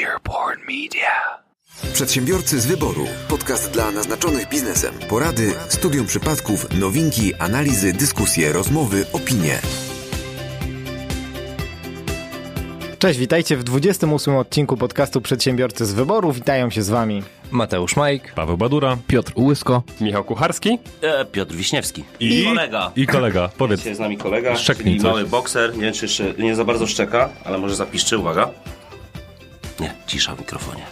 Earborn Media. Przedsiębiorcy z wyboru. Podcast dla naznaczonych biznesem. Porady, studium przypadków, nowinki, analizy, dyskusje, rozmowy, opinie. Cześć, witajcie w 28 odcinku podcastu Przedsiębiorcy z wyboru. Witają się z wami Mateusz Majk, Paweł Badura Piotr Łysko, Michał Kucharski E, Piotr Wiśniewski. i, kolega. I kolega, powiedz. Dzisiaj z nami kolega, Szczeknij czyli coś. mały bokser. Nie wiem, czy jeszcze nie za bardzo szczeka, ale może zapiszczy, uwaga. Nie, cisza w mikrofonie.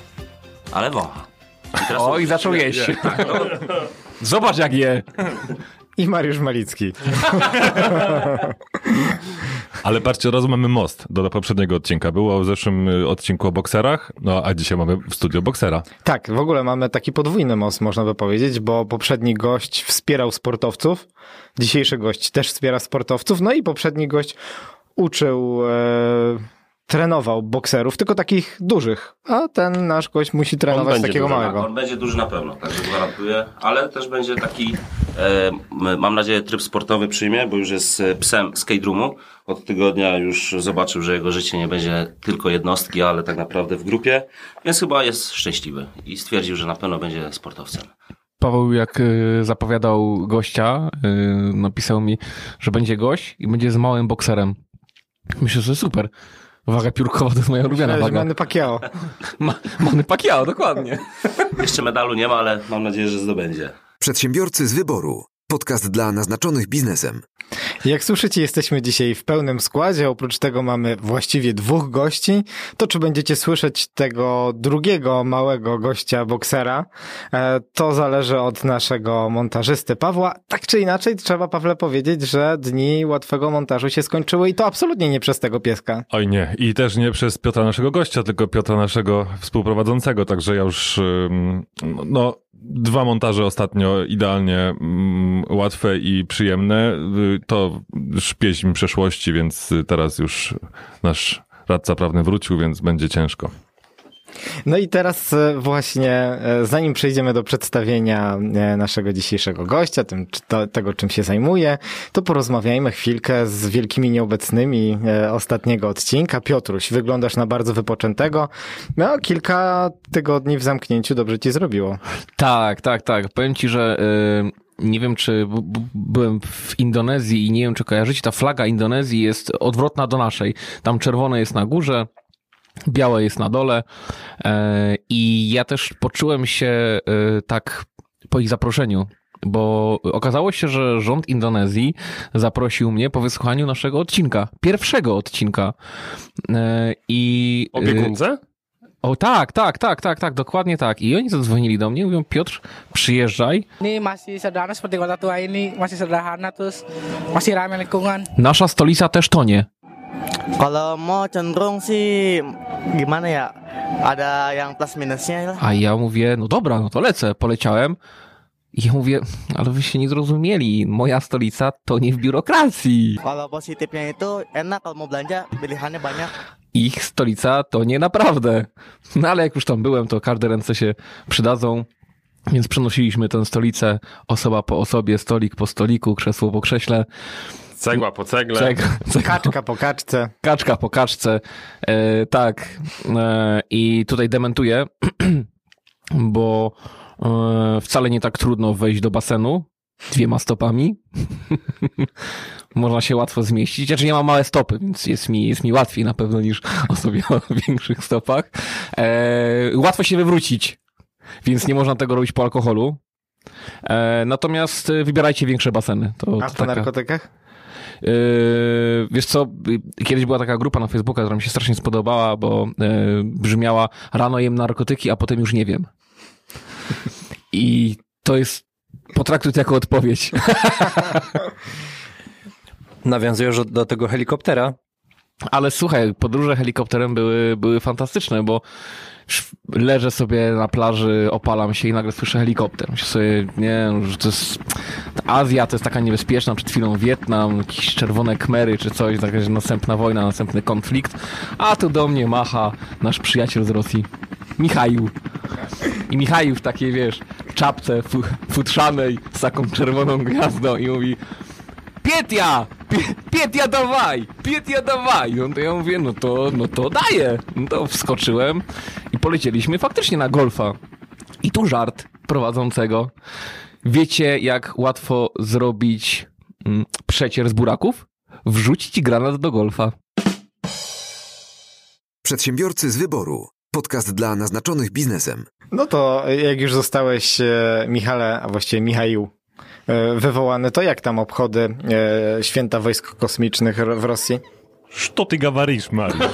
Ale wącha. O, i zaczął jeść. Zobacz jak je. i Mariusz Malicki. Ale patrzcie, od razu mamy most do poprzedniego odcinka. Było w zeszłym y, odcinku o bokserach, no a dzisiaj mamy w studio boksera. Tak, w ogóle mamy taki podwójny most, można by powiedzieć, bo poprzedni gość wspierał sportowców, dzisiejszy gość też wspiera sportowców, no i poprzedni gość uczył, e, trenował bokserów, tylko takich dużych, a ten nasz gość musi trenować takiego duży, małego. On będzie duży na pewno, także gwarantuję, ale też będzie taki, e, mam nadzieję, tryb sportowy przyjmie, bo już jest e, psem skate roomu. Od tygodnia już zobaczył, że jego życie nie będzie tylko jednostki, ale tak naprawdę w grupie, więc chyba jest szczęśliwy i stwierdził, że na pewno będzie sportowcem. Paweł jak y, zapowiadał gościa, y, napisał mi, że będzie gość i będzie z małym bokserem. Myślę, że super. Waga piórkowa to jest moja ulubiona waga. Manny Pacquiao. Ma, Manny Pacquiao, dokładnie. Jeszcze medalu nie ma, ale mam nadzieję, że zdobędzie. Przedsiębiorcy z wyboru. Podcast dla naznaczonych biznesem. Jak słyszycie, jesteśmy dzisiaj w pełnym składzie. Oprócz tego mamy właściwie dwóch gości. To, czy będziecie słyszeć tego drugiego małego gościa boksera, e, to zależy od naszego montażysty Pawła. Tak czy inaczej, trzeba Pawle powiedzieć, że dni łatwego montażu się skończyły i to absolutnie nie przez tego pieska. Oj nie, i też nie przez Piotra naszego gościa, tylko Piotra naszego współprowadzącego, także ja już, no, dwa montaże ostatnio idealnie mm, łatwe i przyjemne. Y, To pieśń przeszłości, więc teraz już nasz radca prawny wrócił, więc będzie ciężko. No i teraz e, właśnie, e, zanim przejdziemy do przedstawienia e, naszego dzisiejszego gościa, tym, to, tego czym się zajmuje, to porozmawiajmy chwilkę z wielkimi nieobecnymi ostatniego odcinka. Piotruś, wyglądasz na bardzo wypoczętego. No, kilka tygodni w zamknięciu dobrze ci zrobiło. Tak, tak, tak. Powiem ci, że y, nie wiem, czy byłem w Indonezji i nie wiem, czy kojarzycie, ta flaga Indonezji jest odwrotna do naszej. Tam czerwone jest na górze, białe jest na dole e, i ja też poczułem się e, tak po ich zaproszeniu. Bo okazało się, że rząd Indonezji zaprosił mnie po wysłuchaniu naszego odcinka, pierwszego odcinka. E, I Opiekuńce? o tak, tak, tak, tak, tak, dokładnie tak. I oni zadzwonili do mnie, mówią Piotr, przyjeżdżaj. Nasza stolica też tonie. Kalau mau cenderung sih gimana ya? Ada yang plus minusnya lah. A ja mówię, no dobra, no to lecę, poleciałem. I ja mówię, ale wy się nie zrozumieli, moja stolica to nie w biurokracji. Kalau positifnya itu enak kalau mau belanja pilihannya banyak. Ich stolica to nie naprawdę. No ale jak już tam byłem, to każde ręce się przydadzą. Więc przenosiliśmy tę stolicę osoba po osobie, stolik po stoliku, krzesło po krześle. Cegła po cegle. Czek, czek, Kaczka po kaczce. kaczka po kaczce. E, tak. E, I tutaj dementuję, bo e, wcale nie tak trudno wejść do basenu dwiema stopami. Można się łatwo zmieścić. Znaczy nie mam małe stopy, więc jest mi, jest mi łatwiej na pewno niż osobie o większych stopach. E, łatwo się wywrócić, więc nie można tego robić po alkoholu. E, natomiast e, wybierajcie większe baseny. To, A to po narkotykach? Yy, wiesz co, kiedyś była taka grupa na Facebooka, która mi się strasznie spodobała, bo yy, brzmiała rano jem narkotyki, a potem już nie wiem. I to jest, potraktuj to jako odpowiedź. Nawiązując do tego helikoptera, Ale słuchaj, podróże helikopterem były, były fantastyczne, bo leżę sobie na plaży, opalam się i nagle słyszę helikopter. Myślę sobie, nie, że to jest Azja, to jest taka niebezpieczna, przed chwilą Wietnam, jakieś czerwone kmery czy coś, jakaś następna wojna, następny konflikt, a tu do mnie macha nasz przyjaciel z Rosji, Michał. I Michał w takiej, wiesz, czapce fu- futrzanej z taką czerwoną gwiazdą i mówi Pietia! Pie- Pietia dawaj, Pietia dawaj. No to ja mówię, no to, no to daję. No to wskoczyłem i polecieliśmy faktycznie na golfa. I tu żart prowadzącego. Wiecie, jak łatwo zrobić mm, przecier z buraków? Wrzucić granat do golfa. Przedsiębiorcy z wyboru. Podcast dla naznaczonych biznesem. No to jak już zostałeś, e, Michale, a właściwie Michaił, e, wywołany, to jak tam obchody e, Święta Wojsk Kosmicznych w Rosji? Co ty gawarisz, Mariusz?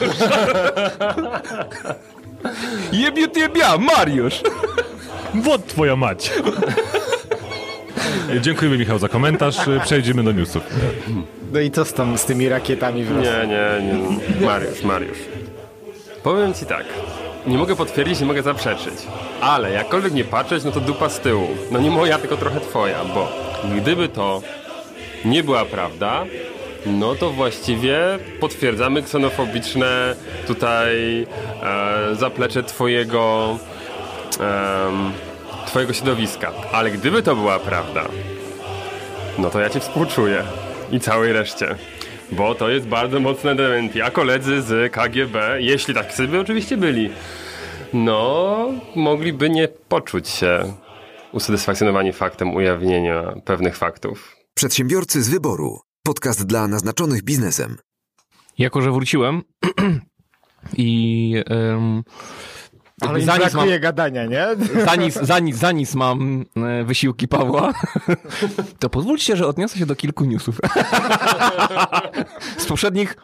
Jebie jebia, Mariusz! Wod twoja mać. Dziękujemy Michał za komentarz. Przejdziemy do newsów. No i co z, tam, z tymi rakietami w Rosji? Nie, nie, nie. Mariusz, Mariusz. Powiem ci tak. Nie mogę potwierdzić, nie mogę zaprzeczyć. Ale jakkolwiek nie patrzeć, no to dupa z tyłu. No nie moja, tylko trochę twoja, bo gdyby to nie była prawda, no to właściwie potwierdzamy ksenofobiczne tutaj e, zaplecze twojego em, twojego środowiska. Ale gdyby to była prawda, no to ja ci współczuję i całej reszcie. Bo to jest bardzo mocne dementi. A koledzy z KGB, jeśli tak sobie oczywiście byli, no mogliby nie poczuć się usatysfakcjonowani faktem ujawnienia pewnych faktów. Przedsiębiorcy z wyboru. Podcast dla naznaczonych biznesem. Jako, że wróciłem i um, Ale im za, nic mam, gadania, nie? za, nic, za, nic, za nic mam e, wysiłki Pawła, to pozwólcie, że odniosę się do kilku newsów. Z poprzednich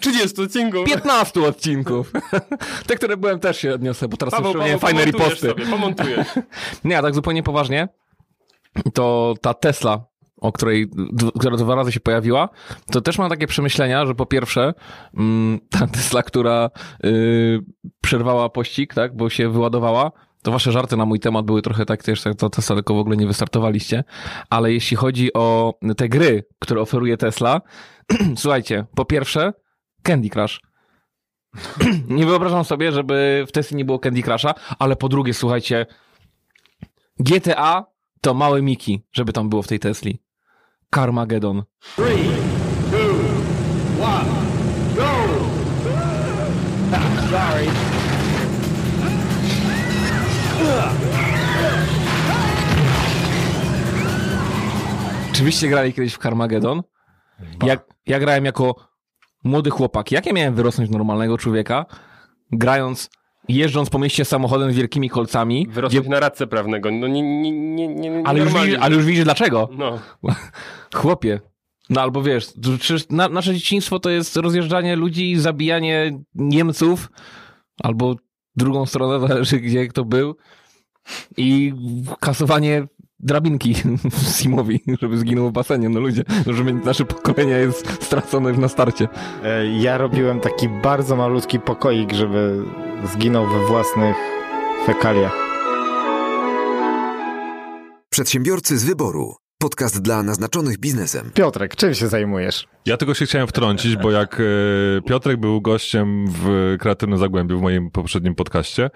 30 odcinków. 15 odcinków. Te, które byłem też się odniosę, bo teraz Paweł, już Paweł, fajne riposty. sobie, pomontujesz. Nie, a tak zupełnie poważnie, to ta Tesla, o której, która dwa razy się pojawiła, to też mam takie przemyślenia, że po pierwsze, mm, ta Tesla, która y, przerwała pościg, tak, bo się wyładowała, to wasze żarty na mój temat były trochę tak też, jak to Tesla, tylko w ogóle nie wystartowaliście, ale jeśli chodzi o te gry, które oferuje Tesla, słuchajcie, po pierwsze, Candy Crush. nie wyobrażam sobie, żeby w Tesla nie było Candy Crusha, ale po drugie, słuchajcie, GTA to małe Miki, żeby tam było w tej Tesli. Carmageddon. Czy wyście grali kiedyś w Carmageddon? Ja, ja grałem jako młody chłopak. Jak ja miałem wyrosnąć normalnego człowieka, grając, jeżdżąc po mieście samochodem z wielkimi kolcami, Wyrosłeś na radcę prawnego. No nie, nie, nie, nie, nie ale już, widzisz, ale już widzisz dlaczego. No. Chłopie. No albo wiesz, na, nasze dzieciństwo to jest rozjeżdżanie ludzi, zabijanie Niemców, albo drugą stronę, zależy gdzie kto był, i kasowanie drabinki Simowi, żeby zginął w basenie. No ludzie, żeby nasze pokolenie jest stracone już na starcie. E, Ja robiłem taki bardzo malutki pokoik, żeby zginął we własnych fekaliach. Przedsiębiorcy z wyboru. Podcast dla naznaczonych biznesem. Piotrek, czym się zajmujesz? Ja tego się chciałem wtrącić, bo jak e, Piotrek był gościem w Kreatywnym Zagłębiu w moim poprzednim podcaście,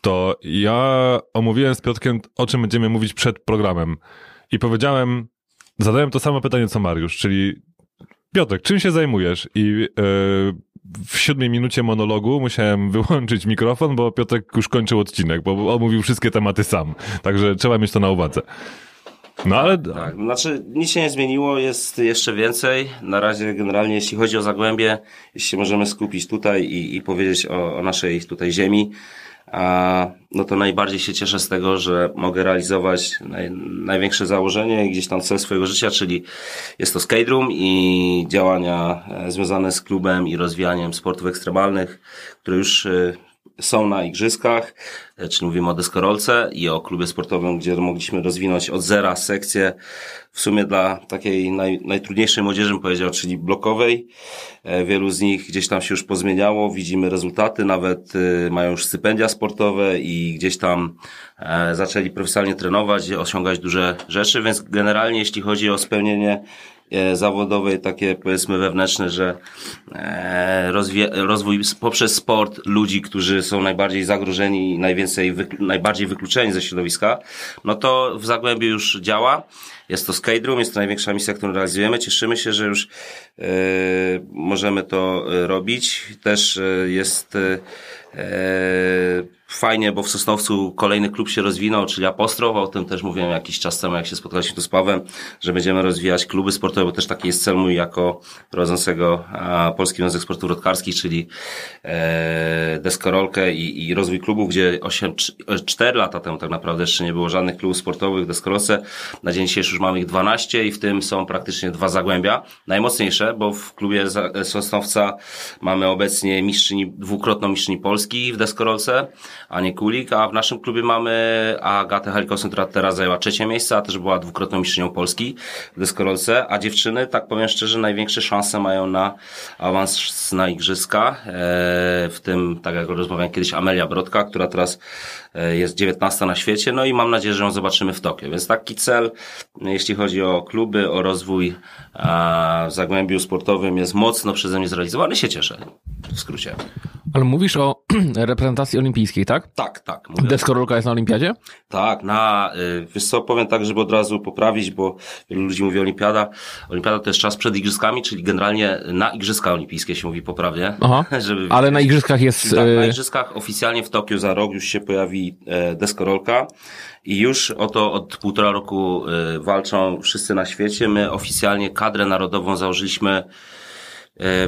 to ja omówiłem z Piotrkiem, o czym będziemy mówić przed programem. I powiedziałem, zadałem to samo pytanie co Mariusz, czyli Piotrek, czym się zajmujesz? I e, w siódmej minucie monologu musiałem wyłączyć mikrofon, bo Piotrek już kończył odcinek, bo omówił wszystkie tematy sam. Także trzeba mieć to na uwadze. No ale Tak, znaczy nic się nie zmieniło, jest jeszcze więcej. Na razie generalnie jeśli chodzi o Zagłębie, jeśli możemy skupić tutaj i, i powiedzieć o, o naszej tutaj ziemi, a, no to najbardziej się cieszę z tego, że mogę realizować naj, największe założenie i gdzieś tam cel swojego życia, czyli jest to skate room i działania e, związane z klubem i rozwijaniem sportów ekstremalnych, które już e, są na igrzyskach, e, czyli mówimy o deskorolce i o klubie sportowym, gdzie mogliśmy rozwinąć od zera sekcję w sumie dla takiej naj, najtrudniejszej młodzieży, bym powiedział, czyli blokowej. E, Wielu z nich gdzieś tam się już pozmieniało, widzimy rezultaty, nawet e, mają już stypendia sportowe i gdzieś tam zaczęli profesjonalnie trenować, osiągać duże rzeczy, więc generalnie jeśli chodzi o spełnienie e, zawodowej, takie powiedzmy wewnętrzne, że e, rozwój poprzez sport ludzi, którzy są najbardziej zagrożeni i najwięcej, najbardziej wykluczeni ze środowiska, no to w Zagłębiu już działa. Jest to Skate Room, jest to największa misja, którą realizujemy. Cieszymy się, że już e, możemy to robić. Też jest fajnie, bo w Sosnowcu kolejny klub się rozwinął, czyli Apostrof. O tym też mówiłem jakiś czas temu, jak się spotkaliśmy tu z Pawłem, że będziemy rozwijać kluby sportowe, bo też taki jest cel mój jako prowadzącego Polski Związek Sportów Rodkarskich, czyli e, deskorolkę i, i rozwój klubów, gdzie 8, 4 lata temu tak naprawdę jeszcze nie było żadnych klubów sportowych w deskorolce. Na dzień dzisiejszy już mamy ich 12 i w tym są praktycznie dwa zagłębia. Najmocniejsze, bo w klubie za- Sosnowca mamy obecnie mistrzyni, dwukrotną mistrzyni Polski w deskorolce, Anię Kulik, a w naszym klubie mamy Agatę Helikowską, która teraz zajęła trzecie miejsce, a też była dwukrotną mistrzynią Polski w deskorolce, a dziewczyny, tak powiem szczerze, największe szanse mają na awans na igrzyska, e, w tym, tak jak rozmawiałem kiedyś, Amelia Brodka, która teraz jest 19 na świecie, no i mam nadzieję, że ją zobaczymy w Tokio, więc taki cel, jeśli chodzi o kluby, o rozwój w Zagłębiu sportowym jest mocno przeze mnie zrealizowany, się cieszę, w skrócie. Ale mówisz o reprezentacji olimpijskiej, tak? Tak, tak. Mówię. Deskorolka jest na olimpiadzie? Tak, na, y, wiesz co, powiem tak, żeby od razu poprawić, bo wielu ludzi mówi olimpiada. Olimpiada to jest czas przed igrzyskami, czyli generalnie na igrzyska olimpijskie się mówi poprawnie. Aha. żeby Ale na igrzyskach jest... Tak, na e, igrzyskach oficjalnie w Tokio za rok już się pojawi e, deskorolka i już o to od półtora roku e, walczą wszyscy na świecie. My oficjalnie kadrę narodową założyliśmy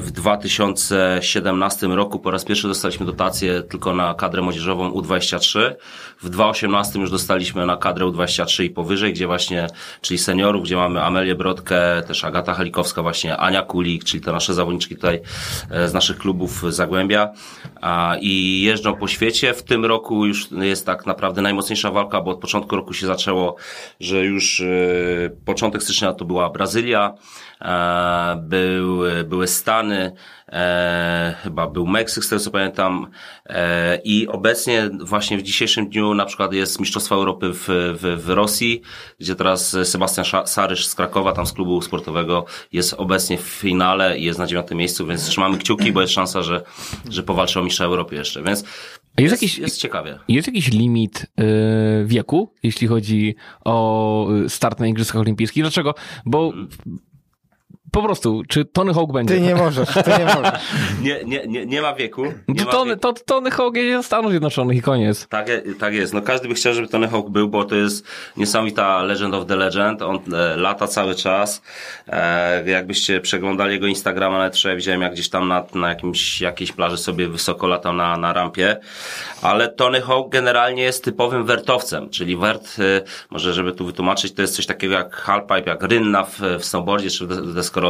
w 2017 roku po raz pierwszy dostaliśmy dotację tylko na kadrę młodzieżową U23. W 2018 już dostaliśmy na kadrę U23 i powyżej, gdzie właśnie, czyli seniorów, gdzie mamy Amelię Brodkę, też Agata Halikowska, właśnie Ania Kulik, czyli te nasze zawodniczki tutaj e, z naszych klubów Zagłębia i jeżdżą po świecie. W tym roku już jest tak naprawdę najmocniejsza walka, bo od początku roku się zaczęło, że już e, początek stycznia to była Brazylia, e, był, były Stany, e, chyba był Meksyk, z tego co pamiętam e, i obecnie właśnie w dzisiejszym dniu na przykład jest Mistrzostwa Europy w, w, w Rosji, gdzie teraz Sebastian Sarysz z Krakowa, tam z klubu sportowego jest obecnie w finale i jest na dziewiątym miejscu, więc trzymamy kciuki, bo jest szansa, że, że powalczy o mistrza Europy jeszcze, więc A jest jest, jakiś- jest ciekawie. Jest jakiś limit y, wieku, jeśli chodzi o start na Igrzyskach Olimpijskich? Dlaczego? Bo po prostu, czy Tony Hawk będzie? Ty nie możesz, ty nie możesz. Nie, nie, nie, nie ma wieku. Nie To ma Tony, wieku. to Tony Hawk jedzie do Stanów Zjednoczonych i koniec. Tak, tak jest. No każdy by chciał, żeby Tony Hawk był, bo to jest niesamowita Legend of the Legend. On e, lata cały czas. E, jakbyście przeglądali jego Instagrama, nawet wczoraj widziałem, jak gdzieś tam na, na jakimś, jakiejś plaży sobie wysoko latał na, na rampie. Ale Tony Hawk generalnie jest typowym wertowcem, czyli wert, e, może żeby tu wytłumaczyć, to jest coś takiego jak halfpipe, jak rynna w, w snowboardzie czy w w deskorolce.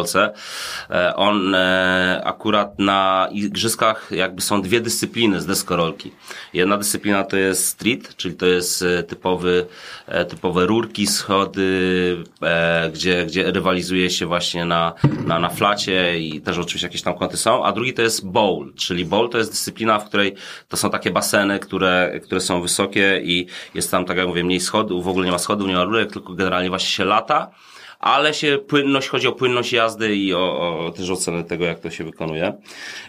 E, on e, akurat na igrzyskach jakby są dwie dyscypliny z deskorolki. Jedna dyscyplina to jest street, czyli to jest e, typowy, typowe rurki, schody, gdzie, gdzie rywalizuje się właśnie na, na, na flacie i też oczywiście jakieś tam kąty są, a drugi to jest bowl, czyli bowl to jest dyscyplina, w której to są takie baseny, które, które są wysokie i jest tam, tak jak mówię, mniej schodów, w ogóle nie ma schodów, nie ma rurek, tylko generalnie właśnie się lata ale się płynność, chodzi o płynność jazdy i o, o też ocenę tego, jak to się wykonuje.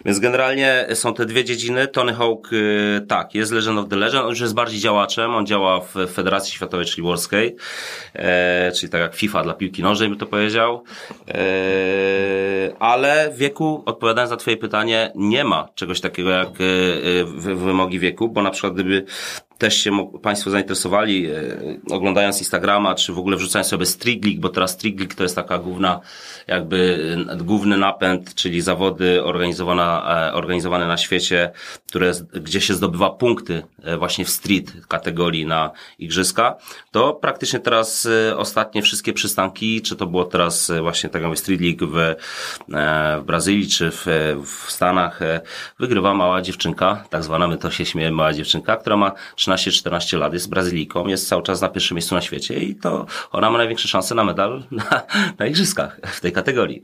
Więc generalnie są te dwie dziedziny. Tony Hawk, y, tak, jest Legend of the Legend, on już jest bardziej działaczem, on działa w Federacji Światowej, czyli World Skate, e, czyli tak jak FIFA dla piłki nożnej by to powiedział. E, ale wieku, odpowiadając na twoje pytanie, nie ma czegoś takiego jak e, e, wy- wymogi wieku, bo na przykład gdyby też się Państwo zainteresowali, e, oglądając Instagrama, czy w ogóle wrzucając sobie Striglik, bo teraz Striglik to jest taka główna, jakby główny napęd, czyli zawody organizowana, e, organizowane na świecie, które, gdzie się zdobywa punkty e, właśnie w street kategorii na igrzyska, to praktycznie teraz e, ostatnie wszystkie przystanki, czy to było teraz e, właśnie tak jak Street League w, w Brazylii, czy w, w Stanach, wygrywa mała dziewczynka, tak zwana, my to się śmiejemy, mała dziewczynka, która ma 13-14 lat, jest Brazylijką, jest cały czas na pierwszym miejscu na świecie i to ona ma największe szanse na medal na, na igrzyskach w tej kategorii.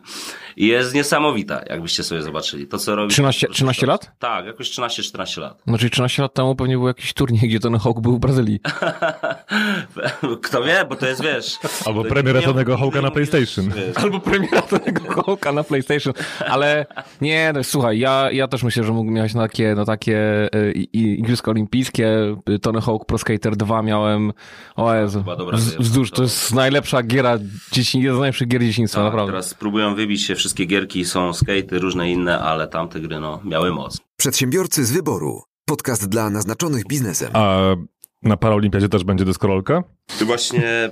I jest niesamowita, jakbyście sobie zobaczyli. To, co robi... 13 13 lat? Tak, jakoś 13-14 lat. No czyli 13 lat temu pewnie był jakiś turniej, gdzie ten Hawk był w Brazylii. Kto wie, bo to jest, wiesz... Albo to premiera Tonego Hawka na PlayStation. wiesz. Albo premiera tego Hawka na PlayStation. Ale nie, no, słuchaj, ja, ja też myślę, że mógł mieć na takie, no takie i- i- Igrzyska Olimpijskie, y, Tony Hawk Pro Skater 2 miałem, o Jezu, wzdłuż, to jest najlepsza giera, dzieci, jedna z najlepszych gier dzieciństwa, Tak, naprawdę. teraz próbują wybić się wszystkie gierki, są skatey, różne inne, ale tamte gry no, miały moc. Przedsiębiorcy z wyboru. Podcast dla naznaczonych biznesem. A na Paraolimpiadzie też będzie deskorolka? Właśnie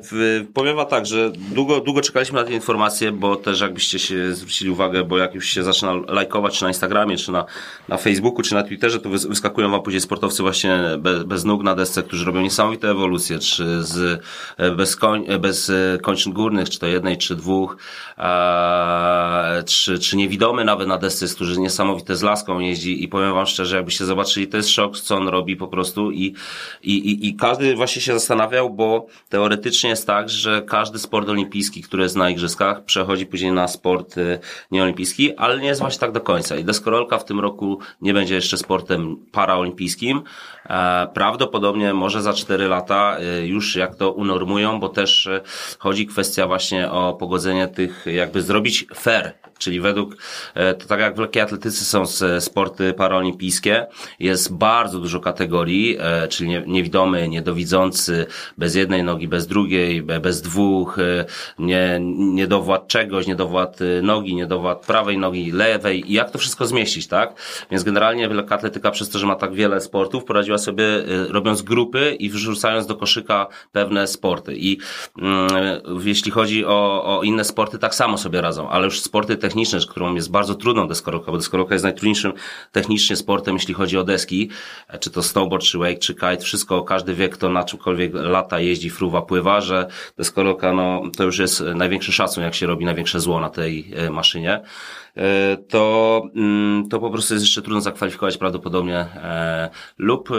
powiem wam tak, że długo, długo czekaliśmy na te informacje, bo też jakbyście się zwrócili uwagę, bo jak już się zaczyna lajkować, czy na Instagramie, czy na, na Facebooku, czy na Twitterze, to wys- wyskakują wam później sportowcy właśnie bez, bez nóg na desce, którzy robią niesamowite ewolucje, czy z, e, bez, koń, e, bez e, kończyn górnych, czy to jednej, czy dwóch, e, czy, czy niewidomy nawet na desce, którzy niesamowite z laską jeździ i powiem wam szczerze, jakbyście zobaczyli, to jest szok, co on robi po prostu i, i, i, i każdy właśnie się zastanawiał, bo teoretycznie jest tak, że każdy sport olimpijski, który jest na igrzyskach, przechodzi później na sport y, nieolimpijski, ale nie jest właśnie tak do końca. I deskorolka w tym roku nie będzie jeszcze sportem paraolimpijskim. E, Prawdopodobnie może za 4 lata y, już jak to unormują, bo też y, chodzi kwestia właśnie o pogodzenie tych, jakby zrobić fair, czyli według, e, to tak jak w lekkiej atletyce są sporty paraolimpijskie, jest bardzo dużo kategorii, e, czyli nie- niewidomy, niedowidzący, bez jednej nogi, bez drugiej, be- bez dwóch, e, nie, niedowład czegoś, niedowład nogi, niedowład prawej nogi, lewej i jak to wszystko zmieścić, tak? Więc generalnie lekka atletyka przez to, że ma tak wiele sportów, poradziła sobie robiąc grupy i wrzucając do koszyka pewne sporty i mm, jeśli chodzi o, o inne sporty, tak samo sobie radzą, ale już sporty techniczne, którą jest bardzo trudną deskorolka, bo deskorolka jest najtrudniejszym technicznie sportem, jeśli chodzi o deski, e, czy to snowboard, czy wake, czy kite, wszystko, każdy wie, kto na czymkolwiek lata, jeździ, fruwa, pływa, że deskorolka, no, to już jest e, największy szacun, jak się robi największe zło na tej e, maszynie to, mm, to po prostu jest jeszcze trudno zakwalifikować prawdopodobnie e, lub e,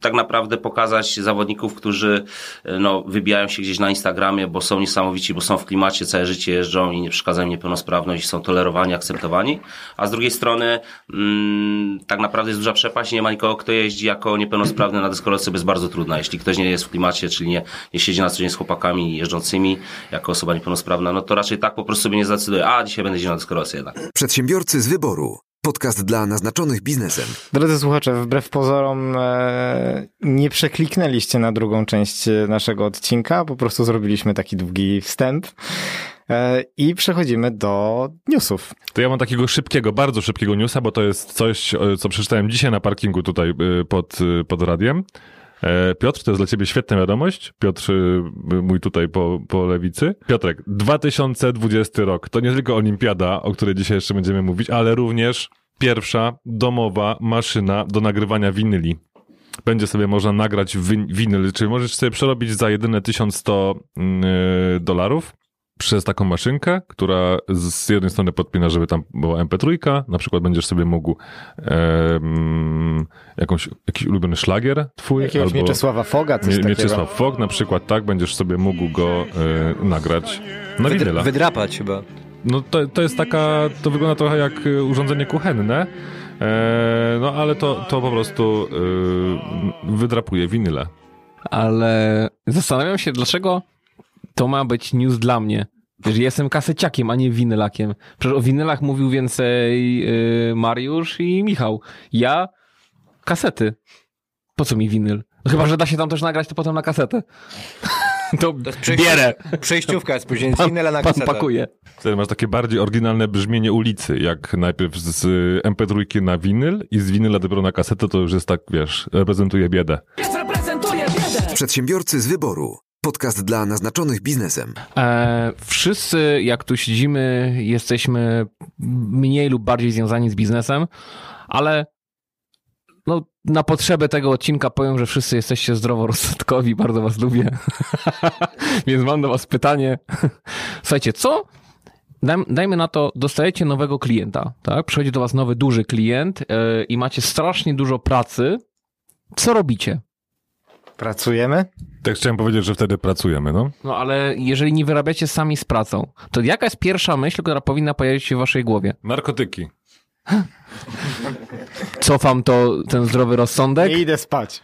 tak naprawdę pokazać zawodników, którzy e, no, wybijają się gdzieś na Instagramie, bo są niesamowici, bo są w klimacie, całe życie jeżdżą i nie przeszkadzają niepełnosprawność i są tolerowani, akceptowani, a z drugiej strony mm, tak naprawdę jest duża przepaść, nie ma nikogo, kto jeździ jako niepełnosprawny na deskorolce, bo jest bardzo trudna. Jeśli ktoś nie jest w klimacie, czyli nie, nie siedzi na co dzień z chłopakami jeżdżącymi jako osoba niepełnosprawna, no to raczej tak po prostu sobie nie zdecyduje, a dzisiaj będę jeździł na deskorolce jednak. Przedsiębiorcy z wyboru. Podcast dla naznaczonych biznesem. Drodzy słuchacze, wbrew pozorom e, nie przekliknęliście na drugą część e, naszego odcinka, po prostu zrobiliśmy taki długi wstęp e, i przechodzimy do newsów. To ja mam takiego szybkiego, bardzo szybkiego newsa, bo to jest coś, co przeczytałem dzisiaj na parkingu tutaj pod, pod radiem. E, Piotr, to jest dla ciebie świetna wiadomość. Piotr, e, mój tutaj po, po lewicy. Piotrek, 2020 rok to nie tylko olimpiada, o której dzisiaj jeszcze będziemy mówić, ale również pierwsza domowa maszyna do nagrywania winyli. Będzie sobie można nagrać win- winyl, czyli możesz sobie przerobić za jedyne 1100 mm, e, dolarów przez taką maszynkę, która z jednej strony podpina, żeby tam była MP3, na przykład będziesz sobie mógł em, jakąś, jakiś ulubiony szlagier twój, Jakiegoś albo Mieczysława Foga, coś Mie- takiego. Mieczysław Fog na przykład, tak, będziesz sobie mógł go e, nagrać na Wydra- winyla. wydrapać chyba. No to, to jest taka, to wygląda trochę jak e, urządzenie kuchenne, e, no ale to, to po prostu e, wydrapuje winyle. Ale zastanawiam się, dlaczego to ma być news dla mnie. Że jestem kaseciakiem, a nie winylakiem. Przecież o winylach mówił więcej yy, Mariusz i Michał. Ja kasety. Po co mi winyl? No chyba, że da się tam też nagrać to potem na kasetę. to przejście- bierę. Przejściówka jest później z Pan, winyla na pan kasetę. pakuje. Wtedy masz takie bardziej oryginalne brzmienie ulicy, jak najpierw z MP3 na winyl i z winyla dopiero na kasetę, to już jest tak, wiesz, reprezentuje biedę. Przedsiębiorcy z wyboru. Podcast dla naznaczonych biznesem. E, wszyscy, jak tu siedzimy, jesteśmy mniej lub bardziej związani z biznesem, ale no, na potrzeby tego odcinka powiem, że wszyscy jesteście zdroworozsądkowi, bardzo was lubię. Więc mam do was pytanie. Słuchajcie, co? Daj, dajmy na to, dostajecie nowego klienta, tak? Przychodzi do was nowy, duży klient e, i macie strasznie dużo pracy. Co robicie? Pracujemy? Tak chciałem powiedzieć, że wtedy pracujemy, no. No ale jeżeli nie wyrabiacie sami z pracą, to jaka jest pierwsza myśl, która powinna pojawić się w waszej głowie? Narkotyki. Cofam to, ten zdrowy rozsądek. Nie idę spać.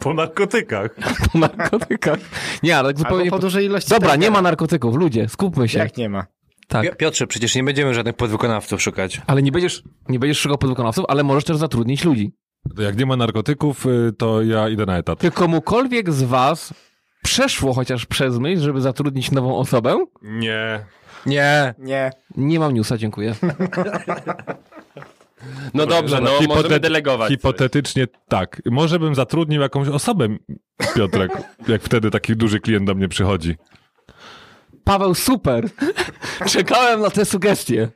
Po narkotykach. Po narkotykach. Nie, ale tak zupełnie... Albo po dużej ilości Dobra, nie ma narkotyków, ludzie, skupmy się. Jak nie ma? Tak. Pi- Piotrze, przecież nie będziemy żadnych podwykonawców szukać. Ale nie będziesz, nie będziesz szukał podwykonawców, ale możesz też zatrudnić ludzi. Jak nie ma narkotyków, y, to ja idę na etat. Czy komukolwiek z was przeszło chociaż przez myśl, żeby zatrudnić nową osobę? Nie. Nie. Nie. Nie mam newsa, dziękuję. No dobrze, no Hipotet- możemy delegować. coś. Hipotetycznie tak. Może bym zatrudnił jakąś osobę, Piotrek, jak wtedy taki duży klient do mnie przychodzi. Paweł, super! Czekałem na te sugestie.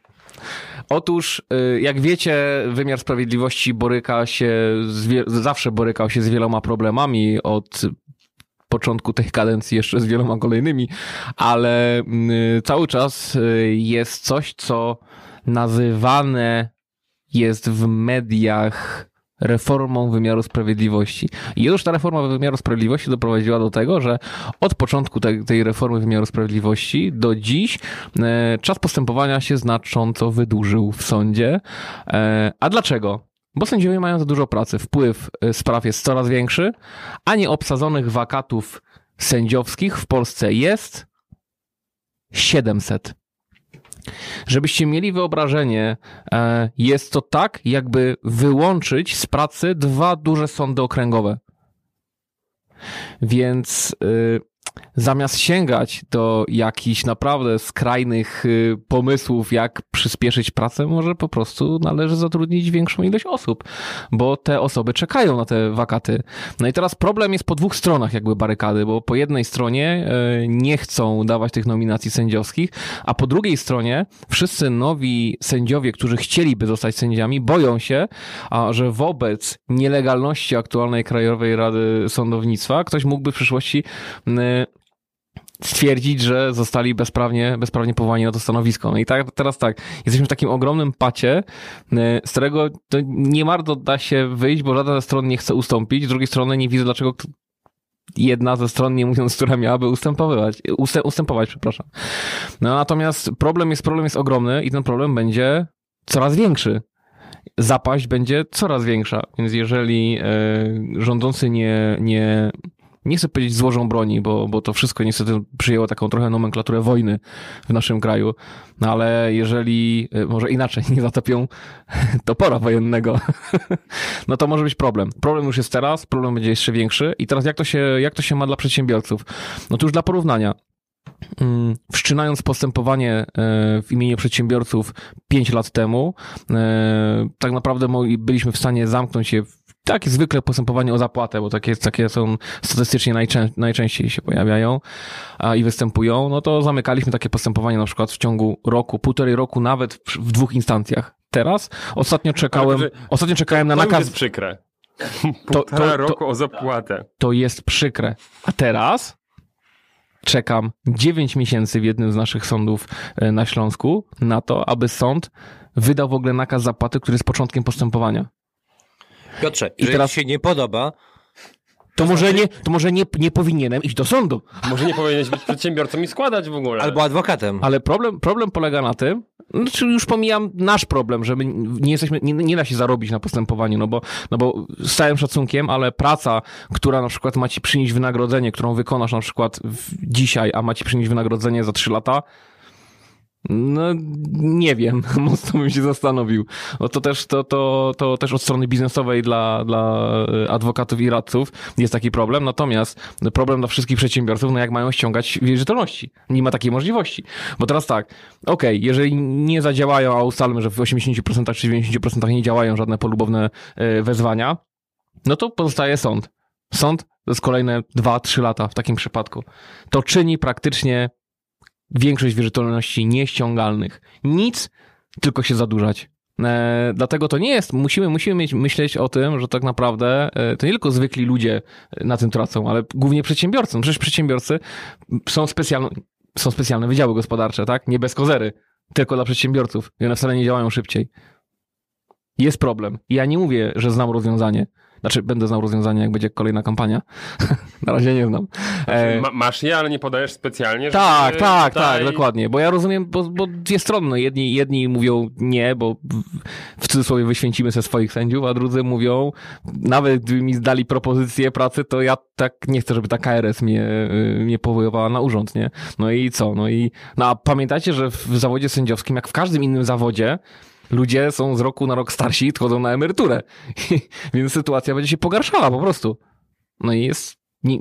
Otóż, y, jak wiecie, wymiar sprawiedliwości boryka się, z zawsze borykał się z wieloma problemami od początku tej kadencji jeszcze z wieloma kolejnymi, ale y, cały czas y, jest coś, co nazywane jest w mediach reformą wymiaru sprawiedliwości. I już ta reforma wymiaru sprawiedliwości doprowadziła do tego, że od początku tej, reformy wymiaru sprawiedliwości do dziś e, czas postępowania się znacząco wydłużył w sądzie. E, a dlaczego? Bo sędziowie mają za dużo pracy. Wpływ e, spraw jest coraz większy, a nieobsadzonych wakatów sędziowskich w Polsce jest 700. Żebyście mieli wyobrażenie, e, jest to tak, jakby wyłączyć z pracy dwa duże sądy okręgowe. Więc y, zamiast sięgać do jakichś naprawdę skrajnych y, pomysłów, jak przyspieszyć pracę, może po prostu należy zatrudnić większą ilość osób, bo te osoby czekają na te wakaty. No i teraz problem jest po dwóch stronach jakby barykady, bo po jednej stronie y, nie chcą dawać tych nominacji sędziowskich, a po drugiej stronie wszyscy nowi sędziowie, którzy chcieliby zostać sędziami, boją się, że wobec nielegalności aktualnej Krajowej Rady Sądownictwa ktoś mógłby w przyszłości y, stwierdzić, że zostali bezprawnie, bezprawnie powołani na to stanowisko. No i tak, teraz tak, jesteśmy w takim ogromnym pacie, y, z którego to nie bardzo da się wyjść, bo żadna ze stron nie chce ustąpić, z drugiej strony nie widzę, dlaczego jedna ze stron, nie mówiąc, która miałaby ustępować, ustę, ustępować, przepraszam. No natomiast problem jest, problem jest ogromny i ten problem będzie coraz większy. Zapaść będzie coraz większa, więc jeżeli e, rządzący nie, nie, nie chcę powiedzieć złożą broni, bo, bo to wszystko niestety przyjęło taką trochę nomenklaturę wojny w naszym kraju, no ale jeżeli, e, może inaczej, nie zatopią topora wojennego, no to może być problem. Problem już jest teraz, problem będzie jeszcze większy i teraz jak to się, jak to się ma dla przedsiębiorców? No to już dla porównania. Mm, Wszczynając postępowanie e, w imieniu przedsiębiorców 5 lat temu, e, tak naprawdę byliśmy w stanie zamknąć je w takie zwykle postępowanie o zapłatę, bo takie, takie są statystycznie najczę, najczęściej się pojawiają a, i występują, no to zamykaliśmy takie postępowanie na przykład w ciągu roku, półtorej roku, nawet w, w dwóch instancjach. Teraz ostatnio czekałem, to- ostatnio czekałem na To już nakaz, jest przykre. to, Półtora to, roku o zapłatę. to jest przykre. A teraz czekam 9 miesięcy w jednym z naszych sądów e, na Śląsku na to, aby sąd wydał w ogóle nakaz zapłaty, który jest początkiem postępowania. Piotrze, I teraz- się nie podoba, To może nie, to może nie, nie powinienem iść do sądu. Może nie powinieneś być przedsiębiorcą i składać w ogóle. albo adwokatem. Ale problem, problem polega na tym, znaczy już pomijam nasz problem, że my nie jesteśmy, nie, nie da się zarobić na postępowaniu, no bo, no bo z całym szacunkiem, ale praca, która na przykład ma ci przynieść wynagrodzenie, którą wykonasz na przykład w, dzisiaj, a ma ci przynieść wynagrodzenie za trzy lata, no nie wiem, mocno bym się zastanowił. Bo to też, to, to, to też od strony biznesowej dla, dla e, adwokatów i radców jest taki problem, natomiast problem dla wszystkich przedsiębiorców, no jak mają ściągać wierzytelności. Nie ma takiej możliwości. Bo teraz tak, okej, jeżeli nie zadziałają, a ustalmy, że w 80% czy 90% nie działają żadne polubowne e, wezwania, no to pozostaje sąd. Sąd to jest kolejne 2-3 lata w takim przypadku. To czyni praktycznie większość wierzytelności nieściągalnych. Nic, tylko się zadłużać. E, dlatego to nie jest, musimy, musimy mieć, myśleć o tym, że tak naprawdę e, to nie tylko zwykli ludzie na tym tracą, ale głównie przedsiębiorcy. No Przecież przedsiębiorcy są specjalne, są specjalne wydziały gospodarcze, tak? Nie bez kozery, tylko dla przedsiębiorców. I one wcale nie działają szybciej. Jest problem. Ja nie mówię, że znam rozwiązanie. Znaczy, będę znał rozwiązanie, jak będzie kolejna kampania. Na razie nie znam. E, Ma, masz je, ale nie podajesz specjalnie, żeby tak, tak, tutaj- tak, dokładnie. Bo ja rozumiem, bo, bo dwie strony. Jedni, jedni mówią nie, bo w, cudzysłowie wyświęcimy ze swoich sędziów, a drudzy mówią, nawet gdyby mi zdali propozycję pracy, to ja tak nie chcę, żeby ta KRS mnie, y, mnie powoływała na urząd, nie? No i co? No i no, a pamiętajcie, że w zawodzie sędziowskim, jak w każdym innym zawodzie, ludzie są z roku na rok starsi i odchodzą na emeryturę. Więc sytuacja będzie się pogarszała po prostu. No i jest, nie,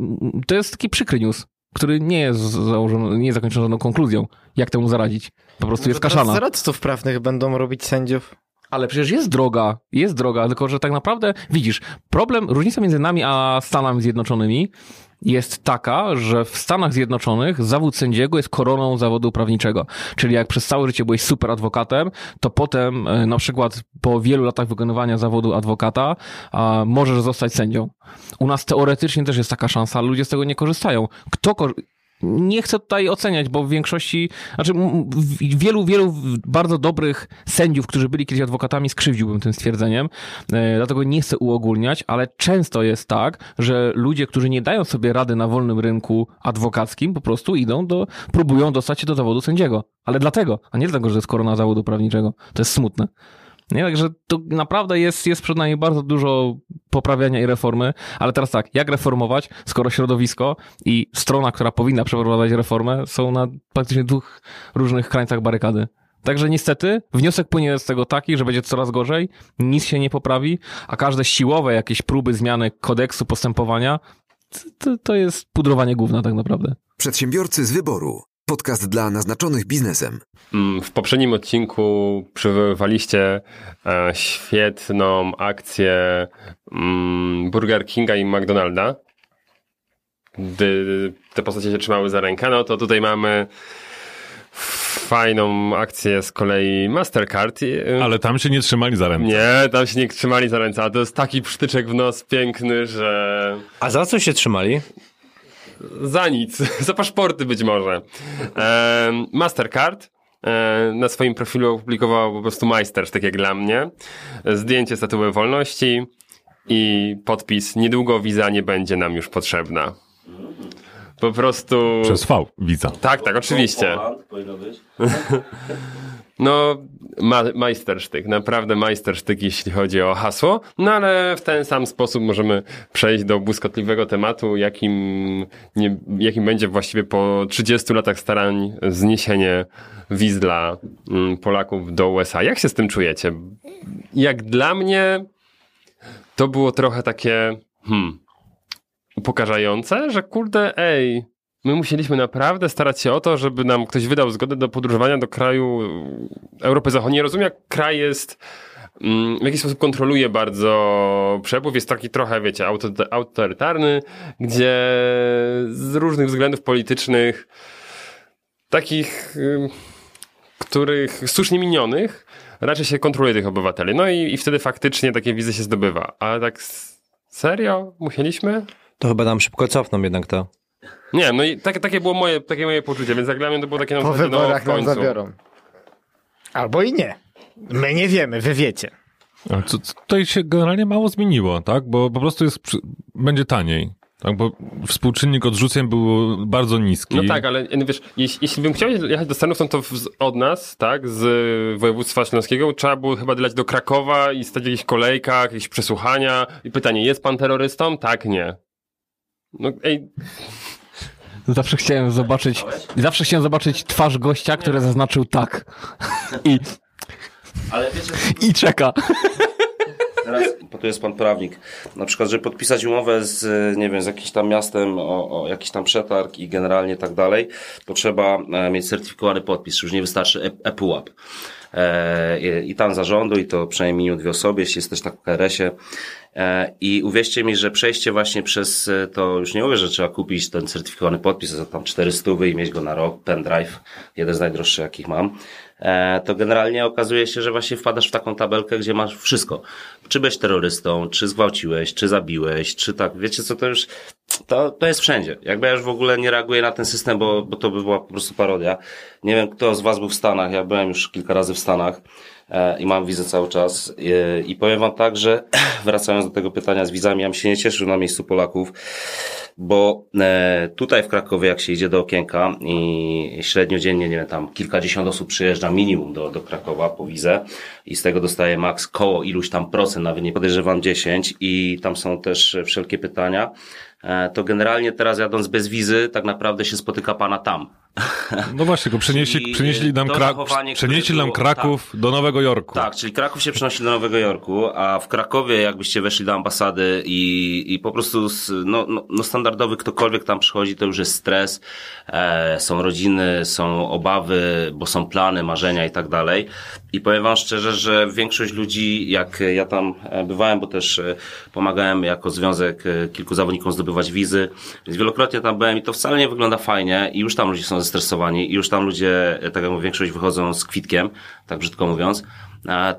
to jest taki przykry news, który nie jest założony, nie jest zakończony żadną konkluzją, jak temu zaradzić. Po prostu jest Teraz kaszana. Zaradców prawnych będą robić sędziów. Ale przecież jest droga, jest droga, tylko że tak naprawdę, widzisz, problem, różnica między nami a Stanami Zjednoczonymi jest taka, że w Stanach Zjednoczonych zawód sędziego jest koroną zawodu prawniczego. Czyli jak przez całe życie byłeś super adwokatem, to potem e, na przykład po wielu latach wykonywania zawodu adwokata możesz zostać sędzią. U nas teoretycznie też jest taka szansa, ludzie z tego nie korzystają. Kto nie chcę tutaj oceniać, bo w większości, znaczy wielu, wielu bardzo dobrych sędziów, którzy byli kiedyś adwokatami, skrzywdziłbym tym stwierdzeniem, e, dlatego nie chcę uogólniać, ale często jest tak, że ludzie, którzy nie dają sobie rady na wolnym rynku adwokackim, po prostu idą do, próbują dostać się do zawodu sędziego. Ale dlatego, a nie dlatego, że jest korona zawodu prawniczego. To jest smutne. Nie, także to naprawdę jest, jest przed nami bardzo dużo poprawiania i reformy, ale teraz tak, jak reformować, skoro środowisko i strona, która powinna przeprowadzać reformę, są na praktycznie dwóch różnych krańcach barykady. Także niestety wniosek płynie z tego taki, że będzie coraz gorzej, nic się nie poprawi, a każde siłowe jakieś próby zmiany kodeksu postępowania to, to jest pudrowanie gówna tak naprawdę. Przedsiębiorcy z wyboru. Podcast dla naznaczonych biznesem. Mm, W poprzednim odcinku przywoływaliście e, świetną akcję mm, Burger Kinga i McDonalda. Gdy te postacie się trzymały za rękę, no to tutaj mamy fajną akcję z kolei Mastercard. i, y, Ale tam się nie trzymali za ręce. Nie, tam się nie trzymali za ręce, a to jest taki przytyczek w nos piękny, że... A za co się trzymali? Za nic. Za paszporty być może. Em, Mastercard e, na swoim profilu opublikował po prostu majstersztyk jak dla mnie. Zdjęcie statuły wolności i podpis niedługo wiza nie będzie nam już potrzebna. Po prostu... Przez V, widza. Tak, tak, oczywiście. Poland powinno być. No, ma, majstersztyk, naprawdę majstersztyk, jeśli chodzi o hasło, no ale w ten sam sposób możemy przejść do błyskotliwego tematu, jakim, nie, jakim będzie właściwie po 30 latach starań zniesienie wiz dla mm, Polaków do USA. Jak się z tym czujecie? Jak dla mnie to było trochę takie, hmm, upokarzające, że kurde, ej, my musieliśmy naprawdę starać się o to, żeby nam ktoś wydał zgodę do podróżowania do kraju Europy Zachodniej. Rozumiem, jak kraj jest mm, w jakiś sposób kontroluje bardzo przepływ, jest taki trochę, wiecie, auto- autorytarny, gdzie z różnych względów politycznych, takich, których słusznie minionych, raczej się kontroluje tych obywateli. No i, i wtedy faktycznie takie wizy się zdobywa. Ale tak serio? Musieliśmy? To chyba nam szybko cofną jednak to. Nie, no i tak, takie było moje, takie moje poczucie, więc jak dla mnie to było takie na Po no wyborach nam końcu. zabiorą. Albo i nie. My nie wiemy, wy wiecie. Ale co, co- tutaj się generalnie mało zmieniło, tak? Bo po prostu jest, będzie taniej. Tak, bo współczynnik odrzuceń był bardzo niski. No tak, ale no wiesz, jeśli, jeśli bym chciał jechać do Stanów, no to w, od nas, tak, z województwa śląskiego, trzeba było chyba dać do Krakowa i stać w jakichś kolejkach, jakieś przesłuchania. I pytanie, jest pan terrorystą? Tak, nie. No ej, Zawsze chciałem zobaczyć, zawsze chciałem zobaczyć twarz gościa, który zaznaczył tak. I, Ale wiecie, i czeka. Teraz, bo tu jest pan prawnik, na przykład, żeby podpisać umowę z, nie wiem, z jakimś tam miastem o, o jakiś tam przetarg i generalnie tak dalej, to trzeba e, mieć certyfikowany podpis, już nie wystarczy e- ePUAP. E, i- I tam zarządu, i to przynajmniej dwie osoby, jeśli jesteś tak w KRS-ie. E, I uwierzcie mi, że przejście właśnie przez e, to, już nie mówię, że trzeba kupić ten certyfikowany podpis za tam 400 i mieć go na rok, pendrive, jeden z najdroższych jakich mam, e, to generalnie okazuje się, że właśnie wpadasz w taką tabelkę, gdzie masz wszystko. Czy byłeś terrorystą, czy zgwałciłeś, czy zabiłeś, czy tak, wiecie co, to już to, to jest wszędzie. Jakby ja już w ogóle nie reaguję na ten system, bo, bo to by była po prostu parodia. Nie wiem, kto z was był w Stanach. Ja byłem już kilka razy w Stanach e, i mam wizę cały czas. E, I powiem wam tak, że wracając do tego pytania z wizami, ja bym się nie cieszył na miejscu Polaków, bo e, tutaj w Krakowie, jak się idzie do okienka i średnio dziennie, nie wiem, tam kilkadziesiąt osób przyjeżdża minimum do, do Krakowa po wizę i z tego dostaje maks koło iluś tam procent, nawet nie podejrzewam 10 i tam są też wszelkie pytania e, to generalnie teraz jadąc bez wizy, tak naprawdę się spotyka pana tam. No właśnie, tylko przenieśli, przenieśli nam, Krak- przenieśli nam Kraków do Nowego Jorku. Tak, czyli Kraków się przenosi do Nowego Jorku, a w Krakowie jakbyście weszli do ambasady i, i po prostu z, no, no, no standardowy ktokolwiek tam przychodzi, to już jest stres, e, są rodziny, są obawy, bo są plany, marzenia i tak dalej. I powiem wam szczerze, że większość ludzi, jak ja tam e, bywałem, bo też e, pomagałem jako związek e, kilku zawodnikom zdobywać wizy, więc wielokrotnie tam byłem i to wcale nie wygląda fajnie i już tam ludzie są zestresowani i już tam ludzie, tak jak mówię, większość wychodzą z kwitkiem, tak brzydko mówiąc,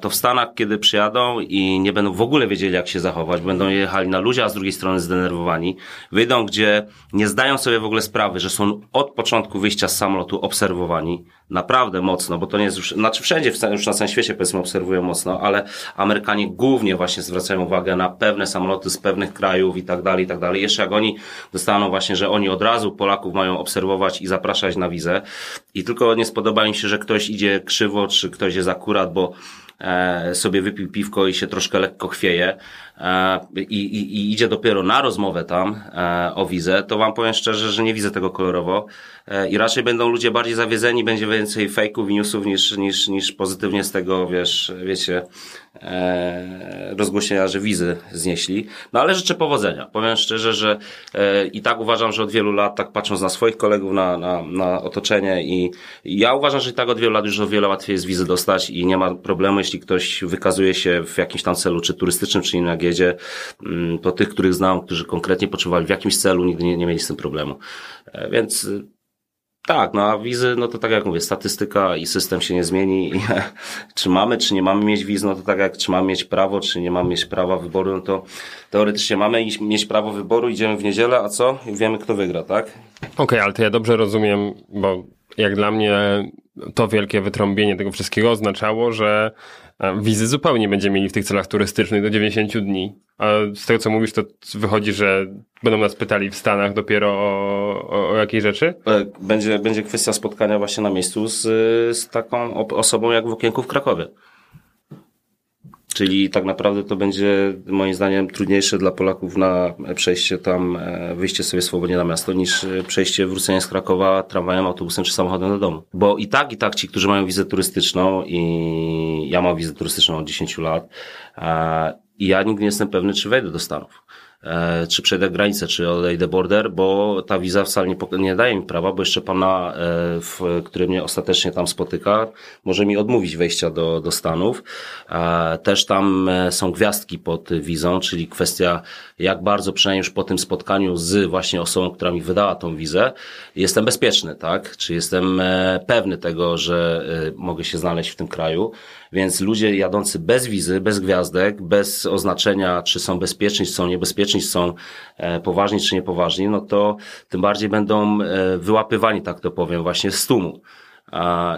to w Stanach, kiedy przyjadą i nie będą w ogóle wiedzieli, jak się zachować, będą jechali na luzie, a z drugiej strony zdenerwowani, wyjdą, gdzie nie zdają sobie w ogóle sprawy, że są od początku wyjścia z samolotu obserwowani, naprawdę mocno, bo to nie jest już, znaczy wszędzie, już na całym świecie powiedzmy obserwują mocno, ale Amerykanie głównie właśnie zwracają uwagę na pewne samoloty z pewnych krajów i tak dalej, i tak dalej. Jeszcze jak oni dostaną właśnie, że oni od razu Polaków mają obserwować i zapraszać na wizę i tylko nie spodoba im się, że ktoś idzie krzywo, czy ktoś jest akurat, bo sobie wypił piwko i się troszkę lekko chwieje. e, i, i, i idzie dopiero na rozmowę tam e, o wizę, to wam powiem szczerze, że nie widzę tego kolorowo e, i raczej będą ludzie bardziej zawiedzeni, będzie więcej fejków i newsów niż, niż, niż pozytywnie z tego, wiesz, wiecie, e, rozgłośnienia, że wizy znieśli. No ale życzę powodzenia. Powiem szczerze, że e, i tak uważam, że od wielu lat, tak patrząc na swoich kolegów, na, na, na otoczenie i, ja uważam, że i tak od wielu lat już o wiele łatwiej jest wizy dostać i nie ma problemu, jeśli ktoś wykazuje się w jakimś tam celu, czy turystycznym, czy innym jedzie, mm, to tych, których znam, którzy konkretnie potrzebowali w jakimś celu, nigdy nie, nie mieli z tym problemu. E, Więc y, tak, no a wizy, no to tak jak mówię, statystyka i system się nie zmieni. I, czy mamy, czy nie mamy mieć wiz, no to tak jak czy mamy mieć prawo, czy nie mamy mieć prawa wyboru, no to teoretycznie mamy mieć prawo wyboru, idziemy w niedzielę, a co? I wiemy kto wygra, tak? Okej, ale to ja dobrze rozumiem, bo jak dla mnie to wielkie wytrąbienie tego wszystkiego oznaczało, że wizy zupełnie będziemy mieli w tych celach turystycznych do 90 dni. A z tego co mówisz, to wychodzi, że będą nas pytali w Stanach dopiero o, o, o jakiej rzeczy? E, Będzie, będzie kwestia spotkania właśnie na miejscu z, z taką osobą jak w okienku w Krakowie. Czyli tak naprawdę to będzie moim zdaniem trudniejsze dla Polaków na przejście tam, e, wyjście sobie swobodnie na miasto, niż e, przejście, wrócenie z Krakowa tramwajem, autobusem czy samochodem do domu. Bo i tak, i tak ci, którzy mają wizę turystyczną i ja mam wizę turystyczną od 10 lat e, i ja nigdy nie jestem pewny, czy wejdę do Stanów czy przejdę granicę, czy odejdę border, bo ta wiza wcale nie, nie daje mi prawa, bo jeszcze pana, e, w, który mnie ostatecznie tam spotyka, może mi odmówić wejścia do, do Stanów. E, Też tam e, są gwiazdki pod wizą, czyli kwestia, jak bardzo przynajmniej już po tym spotkaniu z właśnie osobą, która mi wydała tą wizę, jestem bezpieczny, tak? Czy jestem e, pewny tego, że e, mogę się znaleźć w tym kraju. Więc ludzie jadący bez wizy, bez gwiazdek, bez oznaczenia, czy są bezpieczni, czy są niebezpieczni, są e, poważni, czy niepoważni, no to tym bardziej będą e, wyłapywani, tak to powiem, właśnie z tłumu.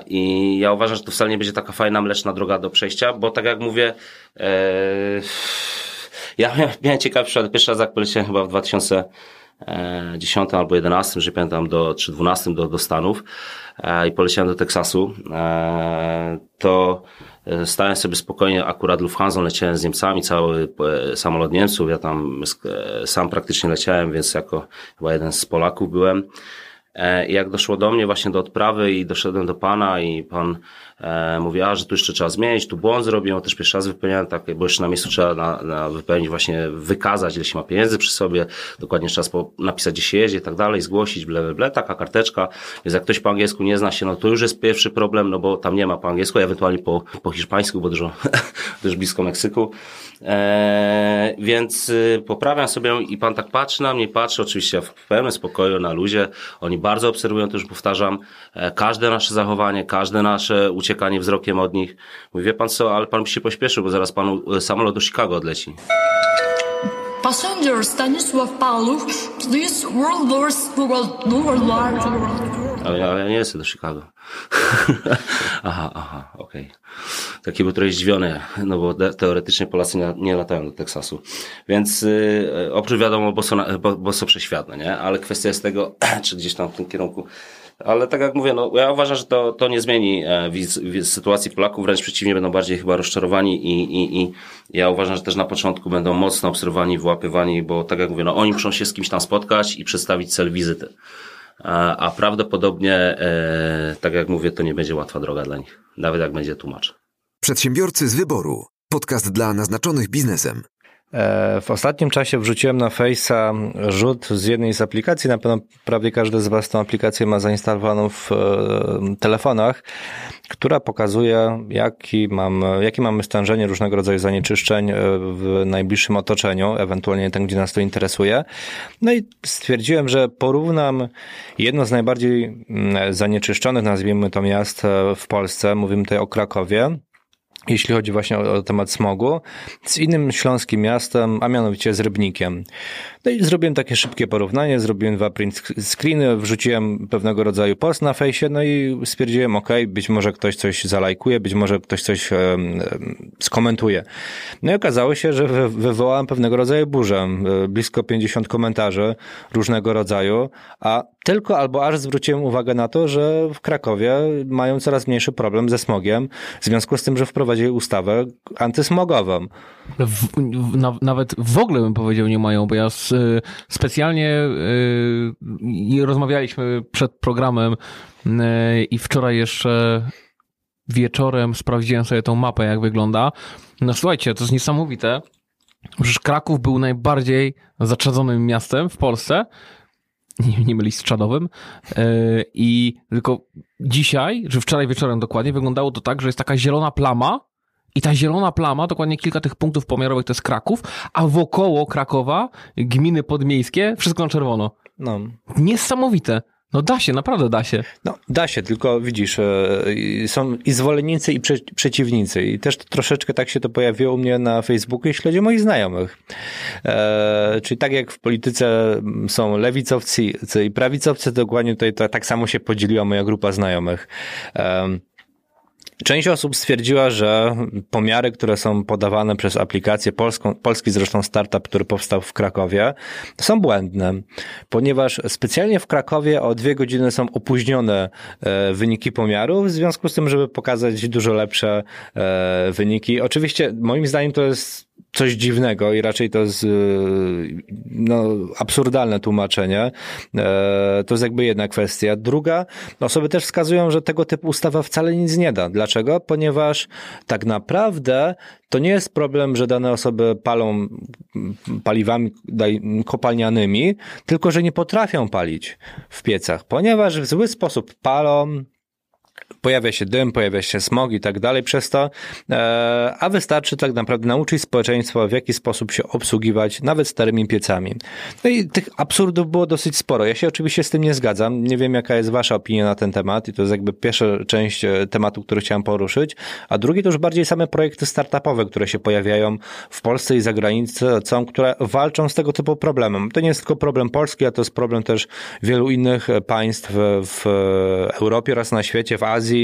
I ja uważam, że to wcale nie będzie taka fajna, mleczna droga do przejścia, bo tak jak mówię, e, ja miałem, ciekawy przykład, pierwszy raz jak poleciałem chyba w 2010 albo 11, że pamiętam, do, czy 12 do, do Stanów e, i poleciałem do Teksasu, e, to stałem sobie spokojnie, akurat Lufthansa leciałem z Niemcami, cały e, samolot Niemców, ja tam e, sam praktycznie leciałem, więc jako chyba jeden z Polaków byłem. E, jak doszło do mnie właśnie do odprawy i doszedłem do pana i pan e, mówi, a, że tu jeszcze trzeba zmienić, tu błąd zrobiłem, też pierwszy raz wypełniałem tak, bo jeszcze na miejscu trzeba na, na wypełnić właśnie, wykazać, ile się ma pieniędzy przy sobie, dokładnie trzeba spo, napisać, gdzie się jedzie i tak dalej, zgłosić, ble, ble, ble, taka karteczka, więc jak ktoś po angielsku nie zna się, no to już jest pierwszy problem, no bo tam nie ma po angielsku, ewentualnie po, po hiszpańsku, bo dużo, też blisko Meksyku, e, więc y, poprawiam sobie i pan tak patrzy na mnie, patrzy oczywiście w pełnym spokoju, na luzie, oni bardzo obserwują, to już powtarzam, e, każde nasze zachowanie, każde nasze uciekanie wzrokiem od nich. Mówi, wie pan co, ale pan by się pośpieszył, bo zaraz panu e, samolot do Chicago odleci. passenger Stanisław Paluch, please World Wars, World, War, Ale, ale ja nie jestem do Chicago. aha, aha, okej. Taki był trochę zdziwiony, no bo teoretycznie Polacy nie, nie latają do Teksasu. Więc y, oprócz wiadomo, bo są, bo, bo są przeświadne, nie? Ale kwestia jest tego, czy gdzieś tam w tym kierunku. Ale tak jak mówię, no ja uważam, że to, to nie zmieni e, sytuacji Polaków, wręcz przeciwnie, będą bardziej chyba rozczarowani i, i, i ja uważam, że też na początku będą mocno obserwowani, wyłapywani, bo tak jak mówię, no oni muszą się z kimś tam spotkać i przedstawić cel wizyty. A, a prawdopodobnie, e, tak jak mówię, to nie będzie łatwa droga dla nich. Nawet jak będzie tłumacz. Przedsiębiorcy z wyboru. Podcast dla naznaczonych biznesem. E, W ostatnim czasie wrzuciłem na Face'a rzut z jednej z aplikacji. Na pewno prawie każdy z Was tą aplikację ma zainstalowaną w e, telefonach, która pokazuje, jaki, mam, jakie mamy stężenie różnego rodzaju zanieczyszczeń e, w najbliższym otoczeniu, ewentualnie tam, gdzie nas to interesuje. No i stwierdziłem, że porównam jedno z najbardziej mm, zanieczyszczonych, nazwijmy to miast w Polsce, mówimy tutaj o Krakowie, jeśli chodzi właśnie o, o temat smogu, z innym śląskim miastem, a mianowicie z Rybnikiem. No i zrobiłem takie szybkie porównanie, zrobiłem dwa print screeny, wrzuciłem pewnego rodzaju post na fejsie, no i stwierdziłem, ok, być może ktoś coś zalajkuje, być może ktoś coś em, skomentuje. No i okazało się, że wy, wywołałem pewnego rodzaju burzę, blisko 50 komentarzy różnego rodzaju, a tylko albo aż zwróciłem uwagę na to, że w Krakowie mają coraz mniejszy problem ze smogiem, w związku z tym, że wprowadzili ustawę antysmogową. W, w, na, nawet w ogóle bym powiedział nie mają, bo ja s, specjalnie y, rozmawialiśmy przed programem y, i wczoraj jeszcze wieczorem sprawdziłem sobie tą mapę, jak wygląda. No słuchajcie, to jest niesamowite. Przecież Kraków był najbardziej zaczadzonym miastem w Polsce. Nie, nie mylić z czadowym. I tylko dzisiaj, że wczoraj wieczorem dokładnie, wyglądało to tak, że jest taka zielona plama, i ta zielona plama, dokładnie kilka tych punktów pomiarowych to jest Kraków, a wokoło Krakowa, gminy podmiejskie, wszystko na czerwono. No. Niesamowite. No da się, naprawdę da się. No, da się, tylko widzisz, e, są i zwolennicy, i prze, przeciwnicy. I też troszeczkę tak się to pojawiło u mnie na Facebooku, chodzi o moich znajomych. E, czyli tak jak w polityce są lewicowcy i prawicowcy, dokładnie tutaj to, tak samo się podzieliła moja grupa znajomych. E, Część osób stwierdziła, że pomiary, które są podawane przez aplikację polską, polski zresztą startup, który powstał w Krakowie, są błędne, ponieważ specjalnie w Krakowie o dwie godziny są opóźnione e, wyniki pomiarów, w związku z tym, żeby pokazać dużo lepsze e, wyniki. Oczywiście moim zdaniem to jest coś dziwnego i raczej to jest no, absurdalne tłumaczenie. To jest jakby jedna kwestia. Druga, osoby też wskazują, że tego typu ustawa wcale nic nie da. Dlaczego? Ponieważ tak naprawdę to nie jest problem, że dane osoby palą paliwami kopalnianymi, tylko że nie potrafią palić w piecach, ponieważ w zły sposób palą, pojawia się dym, pojawia się smog i tak dalej przez to, e, a wystarczy tak naprawdę nauczyć społeczeństwo, w jaki sposób się obsługiwać nawet starymi piecami. No i tych absurdów było dosyć sporo. Ja się oczywiście z tym nie zgadzam. Nie wiem, jaka jest wasza opinia na ten temat i to jest jakby pierwsza część e, tematu, który chciałem poruszyć, a drugi to już bardziej same projekty startupowe, które się pojawiają w Polsce i za granicą, które walczą z tego typu problemem. To nie jest tylko problem Polski, a to jest problem też wielu innych państw w Europie oraz na świecie, w Azji,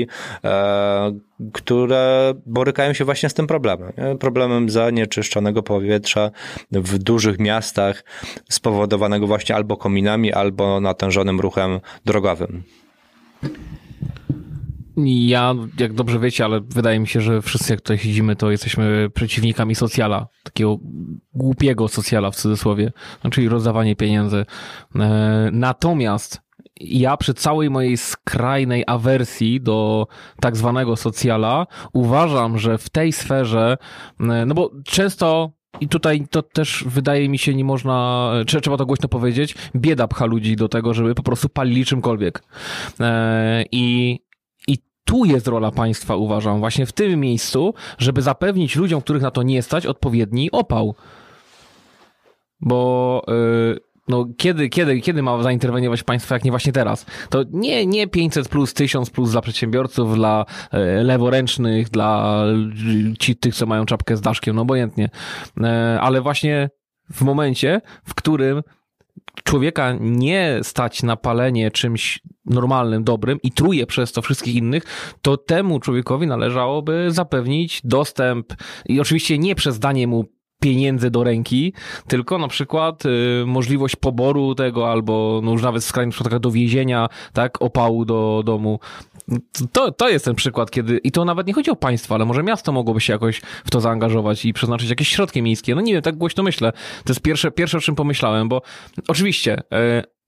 e, które borykają się właśnie z tym problemem. Problemem zanieczyszczonego powietrza w dużych miastach, spowodowanego właśnie albo kominami, albo natężonym ruchem drogowym. Ja, jak dobrze wiecie, ale wydaje mi się, że wszyscy jak tutaj siedzimy, to jesteśmy przeciwnikami socjala, takiego głupiego socjala w cudzysłowie, no, czyli rozdawanie pieniędzy. Natomiast ja przy całej mojej skrajnej awersji do tak zwanego socjala uważam, że w tej sferze, no bo często i tutaj to też wydaje mi się nie można, trzeba to głośno powiedzieć, bieda pcha ludzi do tego, żeby po prostu palili czymkolwiek. I, i tu jest rola państwa, uważam, właśnie w tym miejscu, żeby zapewnić ludziom, których na to nie stać, odpowiedni opał. Bo... Yy, no kiedy, kiedy, kiedy ma zainterweniować państwo, jak nie właśnie teraz? To nie, nie 500 plus, 1000 plus dla przedsiębiorców, dla e, leworęcznych, dla ci, tych, co mają czapkę z daszkiem, no obojętnie. E, ale właśnie w momencie, w którym człowieka nie stać na palenie czymś normalnym, dobrym i truje przez to wszystkich innych, to temu człowiekowi należałoby zapewnić dostęp i oczywiście nie przez danie mu pieniędzy do ręki, tylko na przykład y, możliwość poboru tego albo no już nawet w skrajnym przypadkach do więzienia, tak, opału do domu. To, to jest ten przykład, kiedy, i to nawet nie chodzi o państwo, ale może miasto mogłoby się jakoś w to zaangażować i przeznaczyć jakieś środki miejskie. No nie wiem, tak głośno myślę. To jest pierwsze, pierwsze o czym pomyślałem, bo oczywiście, y,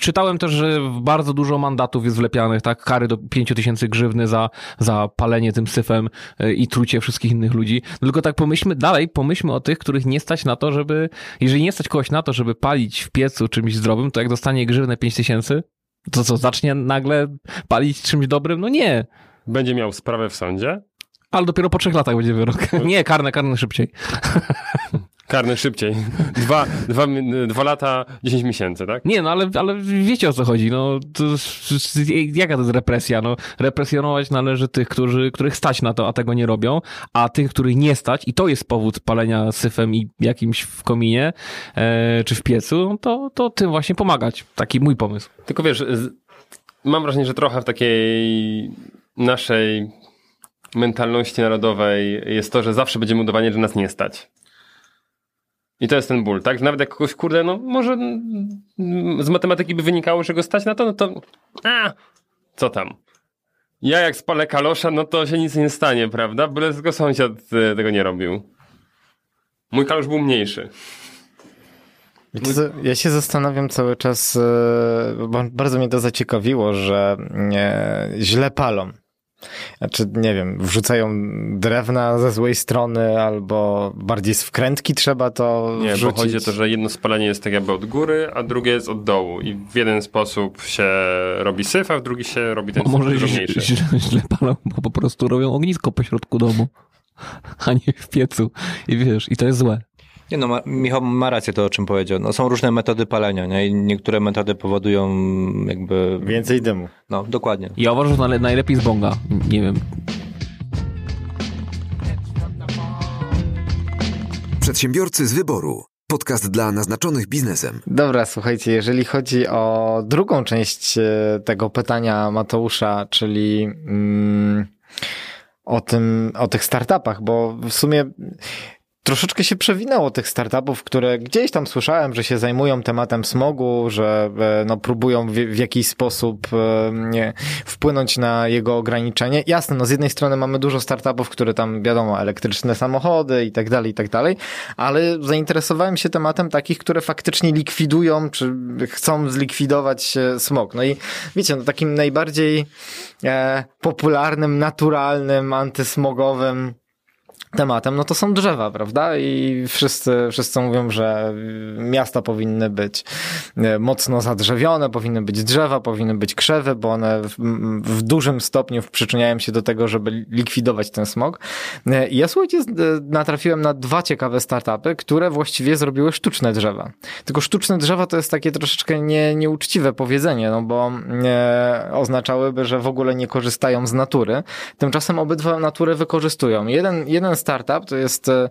Czytałem też, że bardzo dużo mandatów jest wlepianych, tak? Kary do 5 tysięcy grzywny za, za palenie tym syfem y, i trucie wszystkich innych ludzi. Tylko tak pomyślmy dalej, pomyślmy o tych, których nie stać na to, żeby, jeżeli nie stać kogoś na to, żeby palić w piecu czymś zdrowym, to jak dostanie grzywnę 5 tysięcy, to co, zacznie nagle palić czymś dobrym? No nie. Będzie miał sprawę w sądzie? Ale dopiero po trzech latach będzie wyrok. Nie, karne, karne szybciej. Karny szybciej. Dwa, dwa, dwa lata, dziesięć miesięcy, tak? Nie, no ale, ale wiecie o co chodzi. No, to, jaka to jest represja? No, represjonować należy tych, którzy, których stać na to, a tego nie robią, a tych, których nie stać, i to jest powód palenia syfem i jakimś w kominie e, czy w piecu, to, to tym właśnie pomagać. Taki mój pomysł. Tylko wiesz, mam wrażenie, że trochę w takiej naszej mentalności narodowej jest to, że zawsze będziemy udawanie, że nas nie stać. I to jest ten ból, tak? Nawet jak kogoś, kurde, no może z matematyki by wynikało, że go stać na to, no to a, co tam? Ja jak spalę kalosza, no to się nic nie stanie, prawda? Byle tylko sąsiad e, tego nie robił. Mój kalosz był mniejszy. Ja się zastanawiam cały czas, e, bo bardzo mnie to zaciekawiło, że źle palą. Znaczy, nie wiem, wrzucają drewna ze złej strony, albo bardziej z wkrętki trzeba to Nie, wrzucić. bo chodzi o to, że jedno spalanie jest tak jakby od góry, a drugie jest od dołu. I w jeden sposób się robi syf, a w drugi się robi ten Może mniejszy. Źle, źle palą, bo po prostu robią ognisko po środku domu, a nie w piecu. I wiesz, i to jest złe. Nie no, Michał ma rację to, o czym powiedział. No, są różne metody palenia, nie? I niektóre metody powodują jakby... Więcej dymu. No, dokładnie. Ja uważam, że najlepiej z bonga. Nie wiem. Przedsiębiorcy z wyboru. Podcast dla naznaczonych biznesem. Dobra, słuchajcie, jeżeli chodzi o drugą część e, tego pytania Mateusza, czyli mm, o tym, o tych startupach, bo w sumie troszeczkę się przewinęło tych startupów, które gdzieś tam słyszałem, że się zajmują tematem smogu, że e, no, próbują w, w jakiś sposób e, nie, wpłynąć na jego ograniczenie. Jasne, no z jednej strony mamy dużo startupów, które tam, wiadomo, elektryczne samochody i tak dalej, i tak dalej, ale zainteresowałem się tematem takich, które faktycznie likwidują, czy chcą zlikwidować e, smog. No i wiecie, no takim najbardziej e, popularnym, naturalnym, antysmogowym tematem, no to są drzewa, prawda? I wszyscy, wszyscy mówią, że miasta powinny być e, mocno zadrzewione, powinny być drzewa, powinny być krzewy, bo one w, w dużym stopniu przyczyniają się do tego, żeby likwidować ten smog. E, I ja słuchajcie, natrafiłem na dwa ciekawe startupy, które właściwie zrobiły sztuczne drzewa. Tylko sztuczne drzewa to jest takie troszeczkę nie, nieuczciwe powiedzenie, no bo e, oznaczałyby, że w ogóle nie korzystają z natury. Tymczasem obydwa naturę wykorzystują. Jeden, jeden startup, to jest e,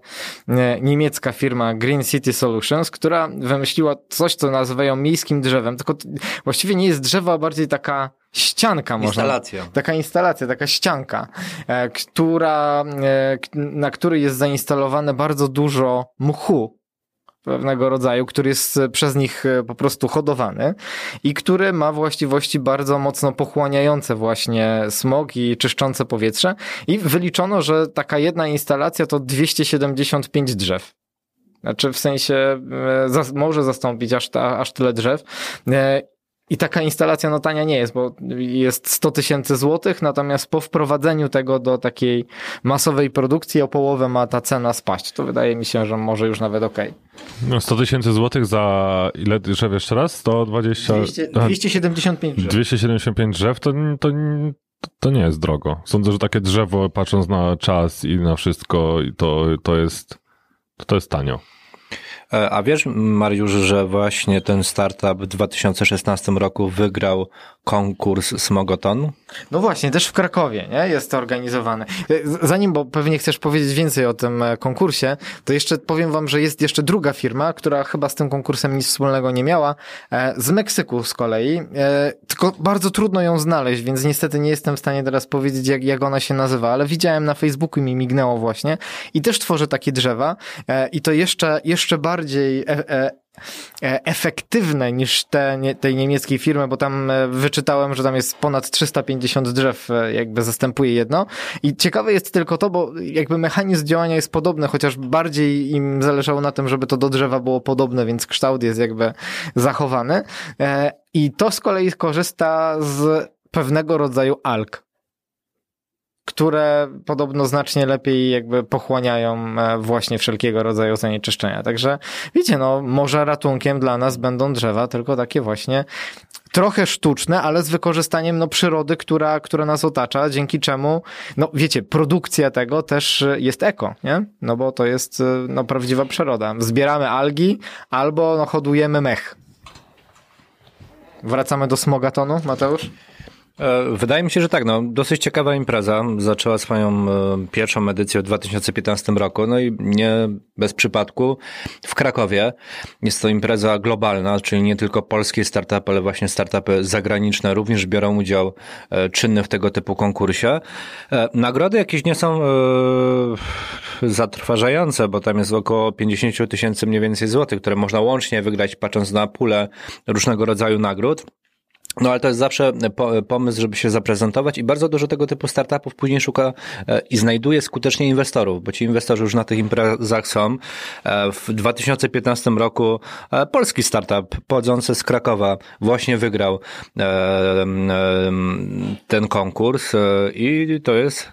niemiecka firma Green City Solutions, która wymyśliła coś, co nazywają miejskim drzewem, tylko właściwie nie jest drzewo, a bardziej taka ścianka można. Instalacja. Taka instalacja, taka ścianka, e, która, e, na której jest zainstalowane bardzo dużo mchu pewnego rodzaju, który jest przez nich po prostu hodowany i który ma właściwości bardzo mocno pochłaniające właśnie smog i czyszczące powietrze i wyliczono, że taka jedna instalacja to 275 drzew. Znaczy w sensie e, może zastąpić aż, aż tyle drzew. I taka instalacja no tania nie jest, bo jest 100 tysięcy złotych, natomiast po wprowadzeniu tego do takiej masowej produkcji o połowę ma ta cena spaść. To wydaje mi się, że może już nawet okej. Okay. No 100 tysięcy złotych za ile drzew jeszcze raz? 120... 200, 275 drzew. 275 drzew to, to, to nie jest drogo. Sądzę, że takie drzewo patrząc na czas i na wszystko to, to jest to jest tanio. E, A wiesz, Mariusz, że właśnie ten startup w 2016 roku wygrał konkurs Smogoton? No właśnie, też w Krakowie, nie? Jest to organizowane. Z- Zanim, bo pewnie chcesz powiedzieć więcej o tym e, konkursie, to jeszcze powiem wam, że jest jeszcze druga firma, która chyba z tym konkursem nic wspólnego nie miała, e, z Meksyku z kolei, e, tylko bardzo trudno ją znaleźć, więc niestety nie jestem w stanie teraz powiedzieć, jak, jak ona się nazywa, ale widziałem na Facebooku i mi mignęło właśnie i też tworzy takie drzewa e, i to jeszcze, jeszcze bardziej e, e, e, efektywne niż te, nie, tej niemieckiej firmy, bo tam e, wyczytałem, że tam jest ponad 350 drzew, e, jakby zastępuje jedno. I ciekawe jest tylko to, bo jakby mechanizm działania jest podobny, chociaż bardziej im zależało na tym, żeby to do drzewa było podobne, więc kształt jest jakby zachowany. E, I to z kolei korzysta z pewnego rodzaju alg które podobno znacznie lepiej jakby pochłaniają e, właśnie wszelkiego rodzaju zanieczyszczenia. Także wiecie, no może ratunkiem dla nas będą drzewa, tylko takie właśnie trochę sztuczne, ale z wykorzystaniem no, przyrody, która, która nas otacza, dzięki czemu, no wiecie, produkcja tego też e, jest eko, nie? No bo to jest e, no, prawdziwa przyroda. Zbieramy algi albo no, hodujemy mech. Wracamy do smogatonu, Mateusz? E, Wydaje mi się, że tak. No, dosyć ciekawa impreza. Zaczęła swoją e, pierwszą edycję w 2015 roku. No i nie bez przypadku w Krakowie. Jest to impreza globalna, czyli nie tylko polskie startupy, ale właśnie startupy zagraniczne również biorą udział e, czynny w tego typu konkursie. Nagrody jakieś nie są zatrważające, bo tam jest około 50 tysięcy mniej więcej złotych, które można łącznie wygrać patrząc na pulę różnego rodzaju nagród. No ale to jest zawsze po, pomysł, żeby się zaprezentować i bardzo dużo tego typu startupów później szuka e, i znajduje skutecznie inwestorów, bo ci inwestorzy już na tych imprezach są. E, W 2015 roku e, polski startup pochodzący z Krakowa właśnie wygrał e, e, ten konkurs e, i to jest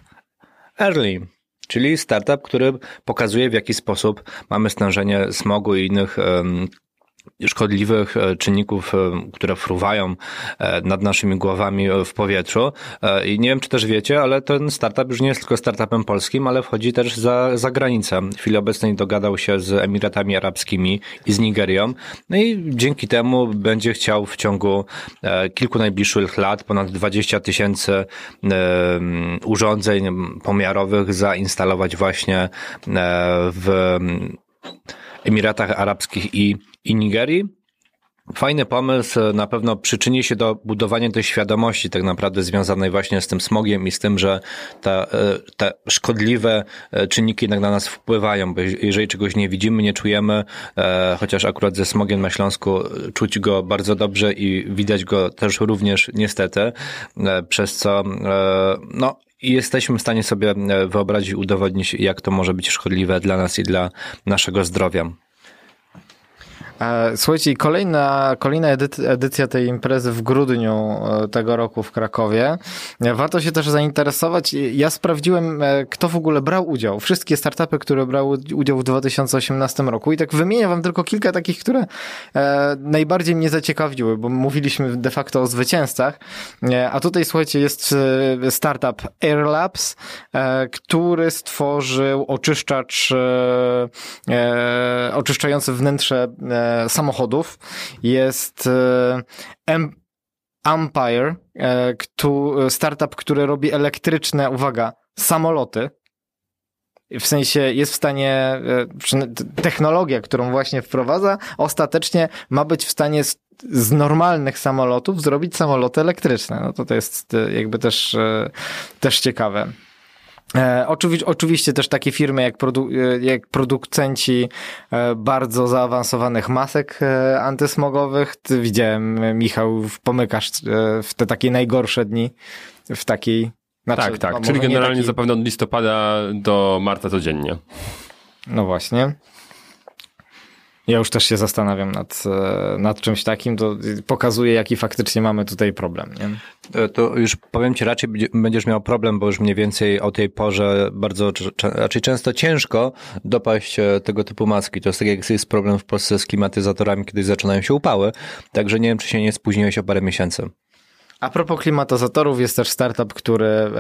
Early. Czyli startup, który pokazuje w jaki sposób mamy stężenie smogu i innych szkodliwych e, czynników, e, które fruwają e, nad naszymi głowami w powietrzu. I nie wiem, czy też wiecie, ale ten startup już nie jest tylko startupem polskim, ale wchodzi też za, za granicę. W chwili obecnej dogadał się z Emiratami Arabskimi i z Nigerią. No i dzięki temu będzie chciał w ciągu kilku najbliższych lat ponad 20 tysięcy urządzeń pomiarowych zainstalować właśnie w Emiratach Arabskich i, i Nigerii. Fajny pomysł, na pewno przyczyni się do budowania tej świadomości tak naprawdę związanej właśnie z tym smogiem i z tym, że ta, e, te szkodliwe e, czynniki jednak na nas wpływają, bo jeżeli czegoś nie widzimy, nie czujemy, e, chociaż akurat ze smogiem na Śląsku czuć go bardzo dobrze i widać go też również niestety, przez co no jesteśmy w stanie sobie wyobrazić, udowodnić, jak to może być szkodliwe dla nas i dla naszego zdrowia. E, Słuchajcie, kolejna, kolejna edy- edycja tej imprezy w grudniu e, tego roku w Krakowie. E, Warto się też zainteresować. Ja sprawdziłem, kto w ogóle brał udział. Wszystkie startupy, które brały udział w 2018 roku. I tak wymienię wam tylko kilka takich, które najbardziej mnie zaciekawiły, bo mówiliśmy de facto o zwycięzcach. A tutaj, słuchajcie, jest startup Airlabs, który stworzył oczyszczacz oczyszczający wnętrze samochodów. Jest e, Em- Empire, e, startup, który robi elektryczne, uwaga, samoloty. W sensie jest w stanie, e, technologia, którą właśnie wprowadza, ostatecznie ma być w stanie z, z normalnych samolotów zrobić samoloty elektryczne. No to to jest e, jakby też, e, też ciekawe. E, oczywi- oczywiście też takie firmy jak, produ- e, jak producenci e, bardzo zaawansowanych masek antysmogowych. Ty, widziałem, Michał, w- pomykasz w te takie najgorsze dni w takiej... Znaczy, tak, tak. no, Czyli generalnie taki- zapewne od listopada do marca codziennie. No właśnie. Ja już też się zastanawiam nad, e, nad czymś takim, to pokazuje, jaki faktycznie mamy tutaj problem. Nie? E, To już powiem ci, raczej będzie- będziesz miał problem, bo już mniej więcej o tej porze bardzo, cze- cze- raczej często ciężko dopaść e, tego typu maski. To jest tak jak jest problem w Polsce z klimatyzatorami, kiedy zaczynają się upały. Także nie wiem, czy się nie spóźniłeś o parę miesięcy. A propos klimatyzatorów, jest też startup, który e,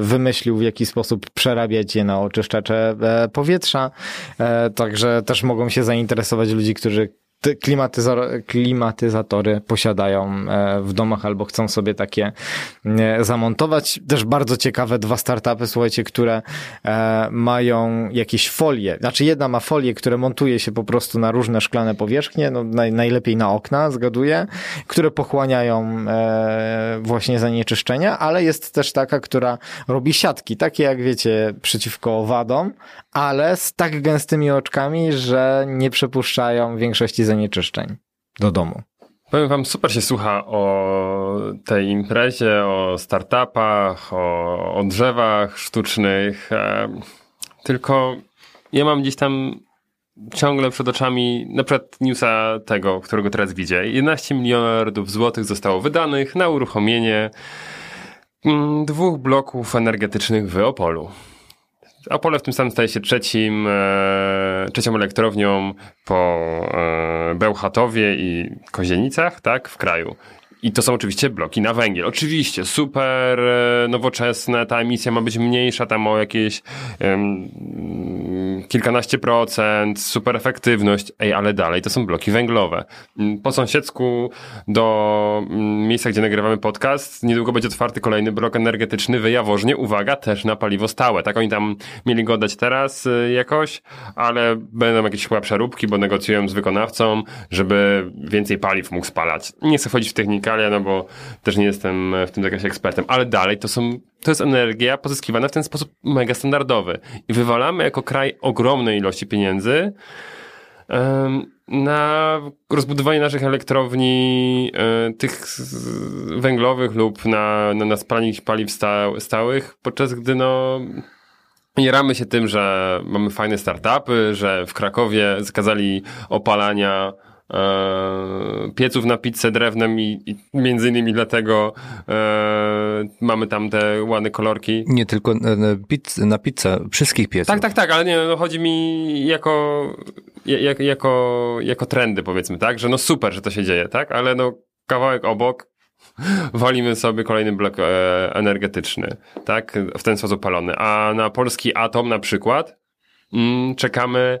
wymyślił w jaki sposób przerabiać je na oczyszczacze e, powietrza, e, także też mogą się zainteresować ludzi, którzy klimatyzor- klimatyzatory posiadają e, w domach albo chcą sobie takie e, zamontować. Też bardzo ciekawe dwa startupy, słuchajcie, które e, mają jakieś folie. Znaczy jedna ma folie, które montuje się po prostu na różne szklane powierzchnie, no naj, najlepiej na okna, zgaduję, które pochłaniają właśnie zanieczyszczenia, ale jest też taka, która robi siatki, takie jak wiecie, przeciwko owadom, ale z tak gęstymi oczkami, że nie przepuszczają większości zanieczyszczeń do domu. Powiem wam, super się słucha o tej imprezie, o startupach, o, o drzewach sztucznych. E, tylko ja mam gdzieś tam ciągle przed oczami na przykład newsa tego, którego teraz widzę. 11 miliardów złotych zostało wydanych na uruchomienie mm, dwóch bloków energetycznych w Opolu. Opole w tym samym staje się trzecim, e, trzecią elektrownią po e, Bełchatowie i Kozienicach, tak, w kraju. I to są oczywiście bloki na węgiel. Oczywiście, super e, nowoczesne, ta emisja ma być mniejsza, tam o jakieś um, kilkanaście procent, super efektywność, ej, ale dalej to są bloki węglowe. Mm, po sąsiedzku do mm, miejsca, gdzie nagrywamy podcast, niedługo będzie otwarty kolejny blok energetyczny w Jaworznie, uwaga, też na paliwo stałe. Tak, oni tam mieli go dać teraz y, jakoś, ale będą jakieś chyba przeróbki, bo negocjują z wykonawcą, żeby więcej paliw mógł spalać. Nie chcę wchodzić w technikę, chemikalia, no bo też nie jestem w tym zakresie ekspertem, ale dalej to są, to jest energia pozyskiwana w ten sposób mega standardowy. I wywalamy jako kraj ogromne ilości pieniędzy um, na rozbudowanie naszych elektrowni um, tych węglowych lub na, na, na spalanie paliw stałych, podczas gdy no Jaramy się tym, że mamy fajne startupy, że w Krakowie zakazali opalania e, pieców na pizzę drewnem i, i między innymi dlatego e, mamy tam te ładne kolorki. Nie tylko na, pizz, na pizzę, wszystkich pieców. Tak, tak, tak, ale nie, no, chodzi mi jako, jak, jako, jako trendy powiedzmy, tak, że no super, że to się dzieje, tak, ale no kawałek obok walimy sobie kolejny blok e, energetyczny, tak, w ten sposób palony. A na polski atom na przykład mm, czekamy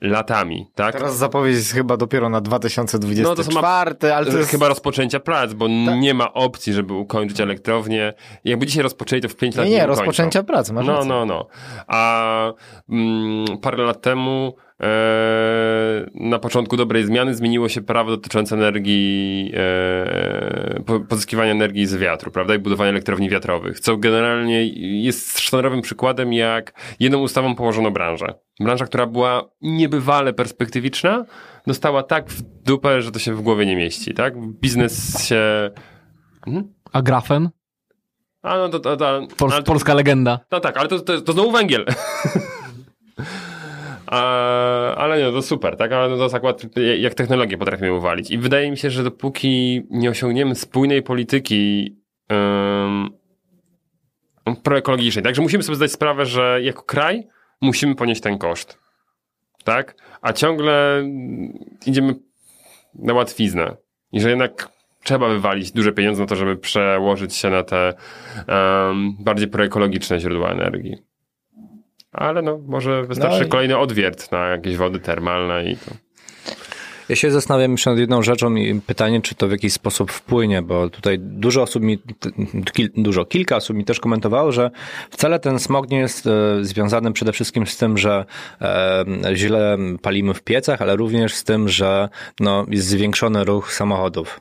latami, tak? Teraz zapowiedź jest chyba dopiero na 2024, no to ale to jest... chyba rozpoczęcia prac, bo tak. nie ma opcji, żeby ukończyć elektrownię. Jakby dzisiaj rozpoczęli, to w 5 lat nie, nie, nie rozpoczęcia prac, masz No, rację. no, no. A mm, parę lat temu na początku dobrej zmiany zmieniło się prawo dotyczące energii, e, pozyskiwania energii z wiatru, prawda, i budowania elektrowni wiatrowych, co generalnie jest sztandarowym przykładem, jak jedną ustawą położono branżę. Branża, która była niebywale perspektywiczna, dostała tak w dupę, że to się w głowie nie mieści, tak? Biznes się... Mhm. A grafen? A no to, to, to, Pol to polska legenda. No tak, ale to, to, to znowu węgiel. ale nie, to super, tak? Ale no to jest jak technologię potrafimy uwalić. I wydaje mi się, że dopóki nie osiągniemy spójnej polityki um, proekologicznej, także musimy sobie zdać sprawę, że jako kraj musimy ponieść ten koszt. Tak? A ciągle idziemy na łatwiznę. I że jednak trzeba wywalić duże pieniądze na to, żeby przełożyć się na te um, bardziej proekologiczne źródła energii. Ale no, może wystarczy no i... kolejny odwiert na jakieś wody termalne i to. Ja się zastanawiam jeszcze nad jedną rzeczą i pytanie, czy to w jakiś sposób wpłynie, bo tutaj dużo osób mi, dużo, kilka osób mi też komentowało, że wcale ten smog nie jest e, związany przede wszystkim z tym, że e, źle palimy w piecach, ale również z tym, że no, jest zwiększony ruch samochodów.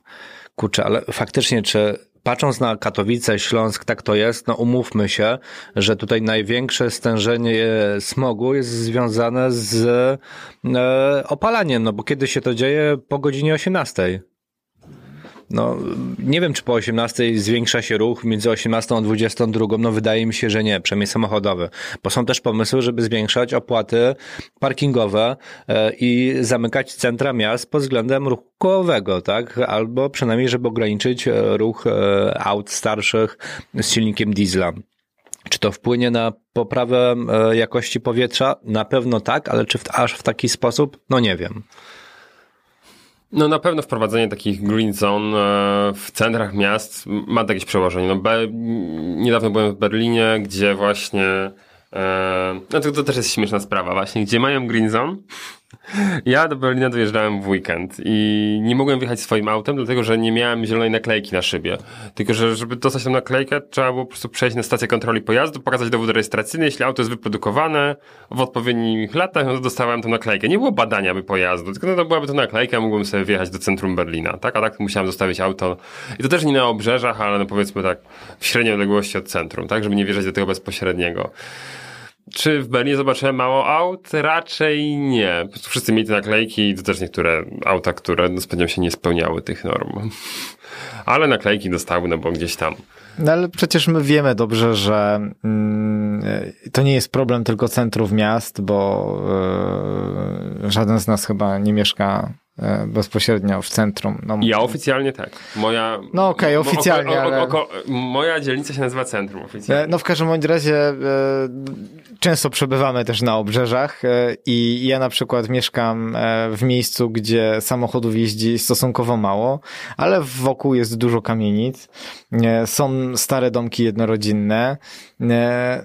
Kurczę, ale faktycznie, czy patrząc na Katowice, Śląsk, tak to jest, no umówmy się, że tutaj największe stężenie smogu jest związane z e, opalaniem, no bo kiedy się to dzieje? Po godzinie 18. No, nie wiem, czy po 18 zwiększa się ruch między 18 a 22. No, wydaje mi się, że nie, przynajmniej samochodowy. Bo są też pomysły, żeby zwiększać opłaty parkingowe e, i zamykać centra miast pod względem ruchu kołowego, tak? Albo przynajmniej, żeby ograniczyć e, ruch e, aut starszych z silnikiem diesla. Czy to wpłynie na poprawę jakości powietrza? Na pewno tak, ale czy w, aż w taki sposób? No nie wiem. No na pewno wprowadzenie takich green zone e, w centrach miast ma jakieś przełożenie. No, Be niedawno byłem w Berlinie, gdzie właśnie e, no to, to też jest śmieszna sprawa właśnie, gdzie mają green zone ja do Berlina dojeżdżałem w weekend i nie mogłem wjechać swoim autem, dlatego że nie miałem zielonej naklejki na szybie. Tylko, że żeby dostać tę naklejkę, trzeba było po prostu przejść na stację kontroli pojazdu, pokazać dowód rejestracyjny. Jeśli auto jest wyprodukowane w odpowiednich latach, no to dostałem tę naklejkę. Nie było badania by pojazdu, tylko no to byłaby to naklejka, mogłem sobie wjechać do centrum Berlina, tak? A tak musiałem zostawić auto. I to też nie na obrzeżach, ale no powiedzmy tak w średniej odległości od centrum, tak? Żeby nie wjeżdżać do tego bezpośredniego. Czy w Berlinie zobaczyłem mało aut? Raczej nie. Po prostu wszyscy mieli te naklejki i to też niektóre auta, które no, spodziewam się nie spełniały tych norm. Ale naklejki dostały, no bo gdzieś tam. No ale przecież my wiemy dobrze, że mm, to nie jest problem tylko centrów miast, bo y, żaden z nas chyba nie mieszka E, bezpośrednio w centrum. No, ja oficjalnie tak. Moja, no okej, okay, oficjalnie. Oko, oko, oko, moja dzielnica się nazywa centrum oficjalnie. No w każdym bądź razie e, często przebywamy też na obrzeżach e, i ja na przykład mieszkam w miejscu, gdzie samochodów jeździ stosunkowo mało, ale wokół jest dużo kamienic. Są stare domki jednorodzinne.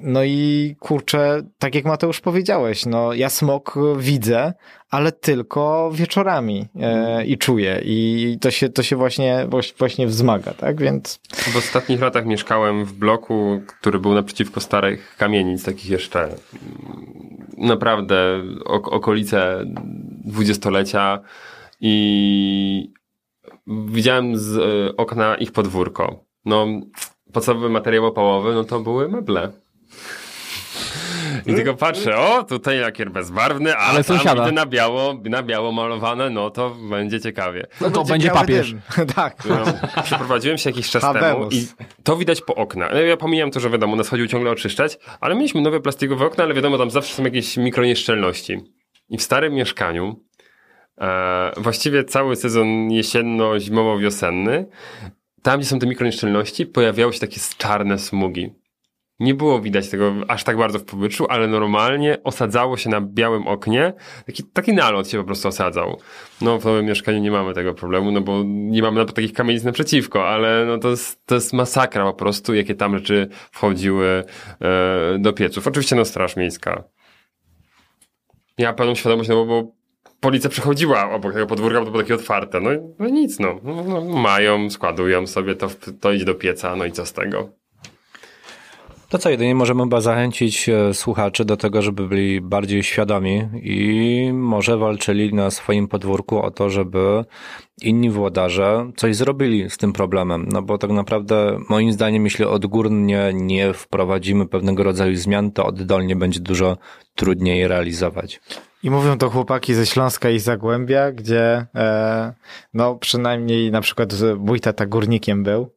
No i kurczę, tak jak Mateusz powiedziałeś, no ja smok widzę, ale tylko wieczorami e, i czuję. I to się, to się właśnie, właśnie wzmaga, tak, więc... W ostatnich latach mieszkałem w bloku, który był naprzeciwko starych kamienic, takich jeszcze mm, naprawdę okolice dwudziestolecia. I widziałem z e, okna ich podwórko. No, podstawowy materiał opałowy, no to były meble. I tylko patrzę, o, tutaj lakier bezbarwny, a Ale tam sąsiada. na biało, na biało malowane, no to będzie ciekawie. No to będzie papież. tak. No, przeprowadziłem się jakiś czas temu i to widać po oknach. No, ja pomijam to, że wiadomo, nas chodził ciągle oczyszczać, ale mieliśmy nowe plastikowe okna, ale wiadomo, tam zawsze są jakieś mikronieszczelności. I w starym mieszkaniu e, właściwie cały sezon jesienno-zimowo-wiosenny tam, gdzie są te mikronieszczelności, pojawiały się takie czarne smugi. Nie było widać tego aż tak bardzo w powietrzu, ale normalnie osadzało się na białym oknie. Taki, taki nalot się po prostu osadzał. No w nowym mieszkaniu nie mamy tego problemu, no bo nie mamy na takich kamienic naprzeciwko, ale no to jest, to jest masakra po prostu, jakie tam rzeczy wchodziły e, do pieców. Oczywiście no straż miejska. Ja pełną świadomość, no bo policja przechodziła obok tego podwórka, bo to było takie otwarte. No, no nic, no. no, no mają, składują sobie, to, to idzie do pieca, no i co z tego? To co, jedynie możemy chyba zachęcić e, słuchaczy do tego, żeby byli bardziej świadomi i może walczyli na swoim podwórku o to, żeby inni włodarze coś zrobili z tym problemem. No bo tak naprawdę moim zdaniem, jeśli odgórnie nie wprowadzimy pewnego rodzaju zmian, to oddolnie będzie dużo trudniej realizować. I mówią to chłopaki ze Śląska i Zagłębia, gdzie e, no przynajmniej na przykład mój tata górnikiem był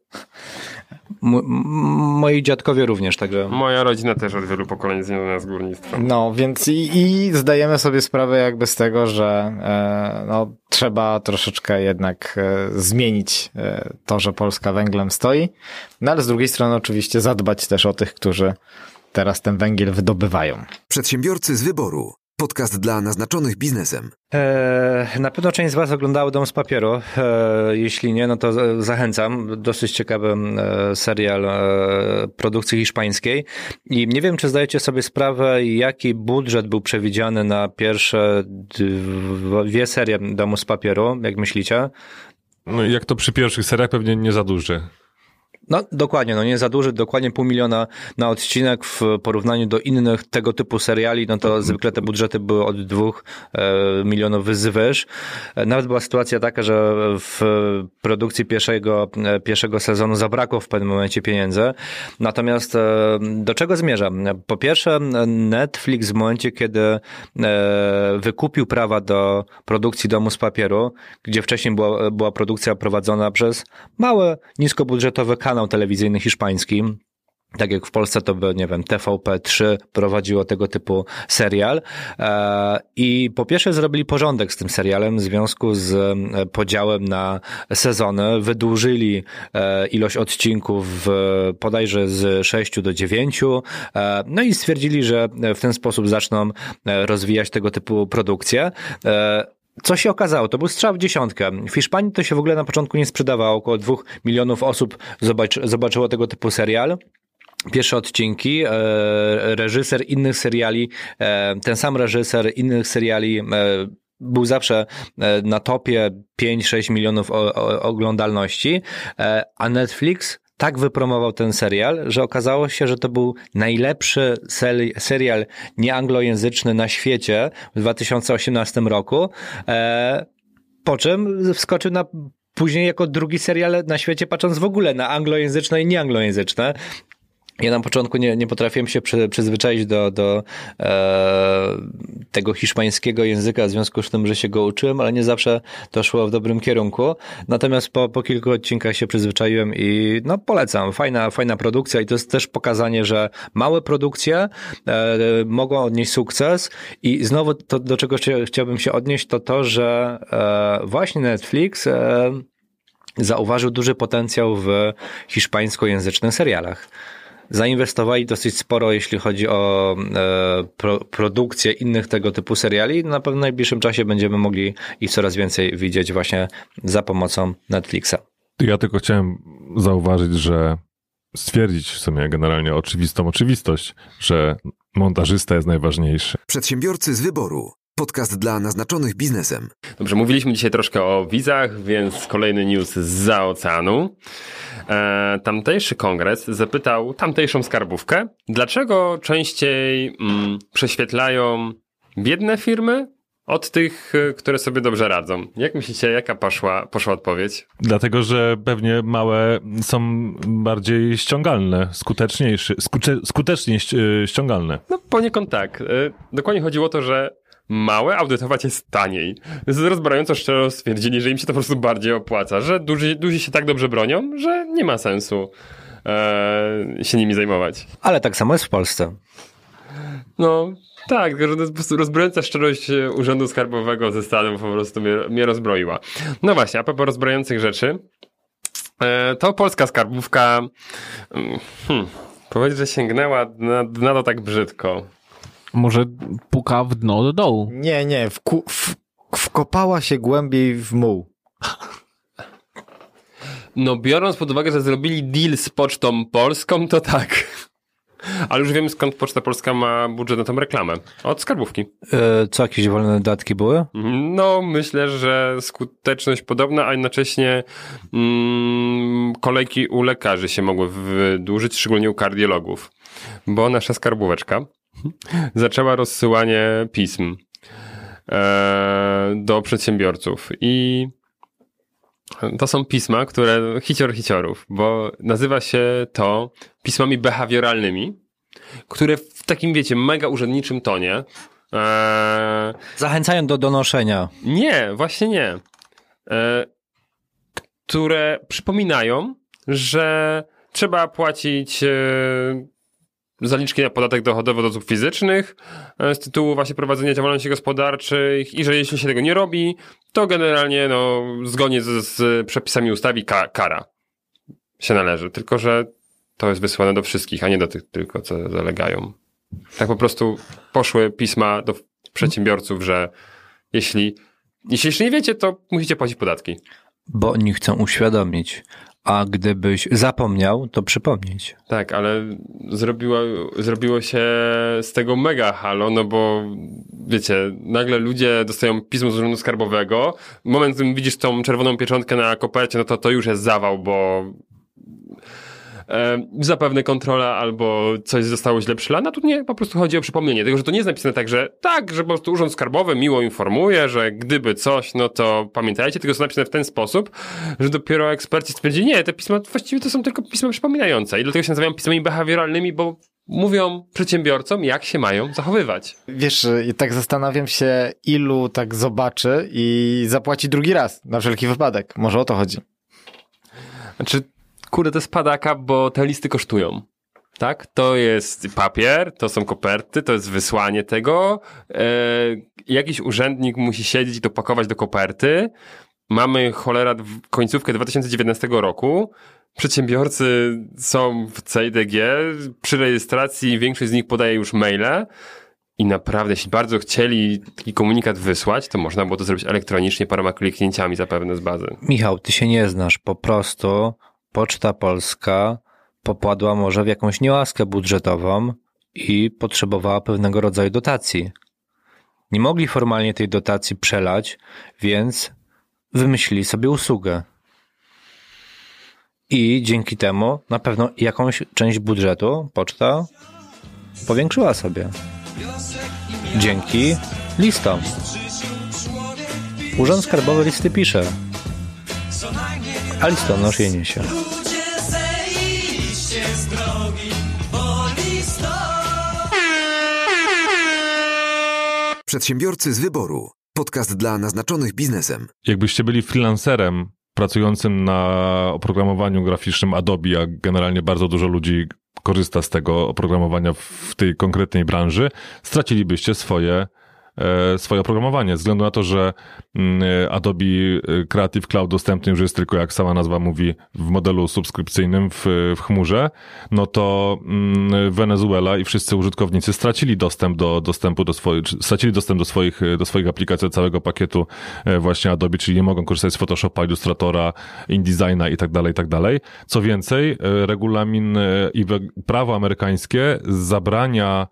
moi dziadkowie również, także. Moja rodzina też od wielu pokoleń związana z górnictwem. No, więc i, i zdajemy sobie sprawę jakby z tego, że e, no, trzeba troszeczkę jednak e, zmienić e, to, że Polska węglem stoi, no ale z drugiej strony oczywiście zadbać też o tych, którzy teraz ten węgiel wydobywają. Przedsiębiorcy z wyboru. Podcast dla naznaczonych biznesem. E, na pewno część z Was oglądało Dom z Papieru. E, jeśli nie, no to zachęcam. Dosyć ciekawy e, serial produkcji hiszpańskiej. I nie wiem, czy zdajecie sobie sprawę, jaki budżet był przewidziany na pierwsze dwie serie Domu z Papieru, jak myślicie? No jak to przy pierwszych seriach pewnie nie za duży. No dokładnie, no nie za duży, dokładnie pół miliona na odcinek w porównaniu do innych tego typu seriali, no to zwykle te budżety były od dwóch e, milionów wyzywyż. E, nawet była sytuacja taka, że w produkcji pierwszego, e, pierwszego sezonu zabrakło w pewnym momencie pieniędzy. Natomiast do czego zmierzam? Po pierwsze Netflix w momencie, kiedy wykupił prawa do produkcji Domu z Papieru, gdzie wcześniej była, była produkcja prowadzona przez małe, niskobudżetowe kanały, kanał telewizyjny hiszpański, tak jak w Polsce to by, nie wiem, TVP3 prowadziło tego typu serial. E, I po pierwsze zrobili porządek z tym serialem w związku z e, podziałem na sezony. Wydłużyli e, ilość odcinków podajże z 6 do 9. No i stwierdzili, że w ten sposób zaczną rozwijać tego typu produkcje. Co się okazało? To był strzał w dziesiątkę. W Hiszpanii to się w ogóle na początku nie sprzedawało. Około dwóch milionów osób zobaczy, zobaczyło tego typu serial pierwsze odcinki, e, reżyser innych seriali, e, ten sam reżyser innych seriali e, był zawsze na topie 5-6 milionów oglądalności, a Netflix tak wypromował ten serial, że okazało się, że to był najlepszy seri- serial nieanglojęzyczny na świecie w 2018 roku, e, po czym wskoczył na później jako drugi serial na świecie, patrząc w ogóle na anglojęzyczne i nieanglojęzyczne. Ja na początku nie, nie potrafiłem się przy, przyzwyczaić do, do e, tego hiszpańskiego języka, w związku z tym, że się go uczyłem, ale nie zawsze to szło w dobrym kierunku. Natomiast po, po kilku odcinkach się przyzwyczaiłem i no polecam. Fajna, fajna produkcja i to jest też pokazanie, że małe produkcje e, mogą odnieść sukces i znowu to, do czego chciałbym się odnieść, to to, że e, właśnie Netflix e, zauważył duży potencjał w hiszpańskojęzycznych serialach zainwestowali dosyć sporo, jeśli chodzi o e, pro, produkcję innych tego typu seriali. Na pewno w najbliższym czasie będziemy mogli ich coraz więcej widzieć właśnie za pomocą Netflixa. Ja tylko chciałem zauważyć, że stwierdzić w sumie generalnie oczywistą oczywistość, że montażysta jest najważniejszy. Przedsiębiorcy z wyboru. Podcast dla naznaczonych biznesem. Dobrze, mówiliśmy dzisiaj troszkę o wizach, więc kolejny news z oceanu. E, tamtejszy kongres zapytał tamtejszą skarbówkę, dlaczego częściej mm, prześwietlają biedne firmy od tych, e, które sobie dobrze radzą. Jak myślicie, jaka poszła, poszła odpowiedź? Dlatego, że pewnie małe są bardziej ściągalne, skuteczniejsze, skucze, skutecznie e, ściągalne. No poniekąd tak. E, dokładnie chodziło o to, że małe audytować jest taniej. Z rozbrajająco szczerze stwierdzili, że im się to po prostu bardziej opłaca, że duży, duzi się tak dobrze bronią, że nie ma sensu e, się nimi zajmować. Ale tak samo jest w Polsce. No, tak, rozbrojająca szczerość Urzędu Skarbowego ze Stanów po prostu mnie, mnie rozbroiła. No właśnie, a propos rozbrojających rzeczy, e, to polska skarbówka mm, hmm, powiedzieć, że sięgnęła na to tak brzydko. Może puka w dno do dołu. Nie, nie, wku, w, wkopała się głębiej w muł. No biorąc pod uwagę, że zrobili deal z Pocztą Polską, to tak. Ale już wiemy skąd Poczta Polska ma budżet na tą reklamę. Od skarbówki. E, co, jakieś wolne dodatki były? No, myślę, że skuteczność podobna, a jednocześnie mm, kolejki u lekarzy się mogły wydłużyć, szczególnie u kardiologów. Bo nasza skarbóweczka zaczęła rozsyłanie pism e, do przedsiębiorców i to są pisma, które hicior hiciorów, bo nazywa się to pismami behawioralnymi, które w takim, wiecie, mega urzędniczym tonie e, Zachęcają do donoszenia. Nie, właśnie nie. E, które przypominają, że trzeba płacić zaliczki na podatek dochodowy od osób fizycznych e, z tytułu właśnie prowadzenia działalności gospodarczych i że jeśli się tego nie robi, to generalnie no, zgodnie z, z przepisami ustawy ka kara się należy. Tylko, że to jest wysłane do wszystkich, a nie do tych tylko, co zalegają. Tak po prostu poszły pisma do przedsiębiorców, że jeśli, jeśli jeszcze nie wiecie, to musicie płacić podatki. Bo oni chcą uświadomić. A gdybyś zapomniał, to przypomnieć. Tak, ale zrobiło, zrobiło się z tego mega halo, no bo wiecie, nagle ludzie dostają pismo z urzędu skarbowego. Moment, w którym widzisz tą czerwoną pieczątkę na kopercie, no to to już jest zawał, bo e, zapewne kontrola albo coś zostało źle przylane, tu nie, po prostu chodzi o przypomnienie tego, że to nie jest napisane tak, że tak, że po prostu Urząd Skarbowy miło informuje, że gdyby coś, no to pamiętajcie, tylko jest napisane w ten sposób, że dopiero eksperci stwierdzili, nie, te pisma właściwie to są tylko pisma przypominające i dlatego się nazywają pismami behawioralnymi, bo mówią przedsiębiorcom, jak się mają zachowywać. Wiesz, i tak zastanawiam się, ilu tak zobaczy i zapłaci drugi raz, na wszelki wypadek. Może o to chodzi. Znaczy, kurde, to jest padaka, bo te listy kosztują. Tak? To jest papier, to są koperty, to jest wysłanie tego. E, jakiś urzędnik musi siedzieć i to pakować do koperty. Mamy cholera końcówkę 2019 roku. Przedsiębiorcy są w CIDG. Przy rejestracji większość z nich podaje już maile. i naprawdę, jeśli bardzo chcieli taki komunikat wysłać, to można było to zrobić elektronicznie, paroma kliknięciami zapewne z bazy. Michał, ty się nie znasz. Po prostu Poczta Polska popadła może w jakąś niełaskę budżetową i potrzebowała pewnego rodzaju dotacji. Nie mogli formalnie tej dotacji przelać, więc wymyślili sobie usługę. I dzięki temu na pewno jakąś część budżetu poczta powiększyła sobie. Dzięki listom. Urząd Skarbowy listy pisze, listonosz je niesie. Przedsiębiorcy z wyboru. Podcast dla naznaczonych biznesem. Jakbyście byli freelancerem pracującym na oprogramowaniu graficznym Adobe, a generalnie bardzo dużo ludzi korzysta z tego oprogramowania w tej konkretnej branży, stracilibyście swoje swoje oprogramowanie, ze względu na to, że mm, Adobe Creative Cloud dostępny już jest tylko, jak sama nazwa mówi, w modelu subskrypcyjnym w, w chmurze, no to mm, Wenezuela i wszyscy użytkownicy stracili dostęp do dostępu do swoich, stracili dostęp do swoich, do swoich aplikacji, całego pakietu e, właśnie Adobe, czyli nie mogą korzystać z Photoshopa, Illustratora, InDesigna i tak dalej, i tak dalej. Co więcej, e, regulamin e, i prawo amerykańskie zabrania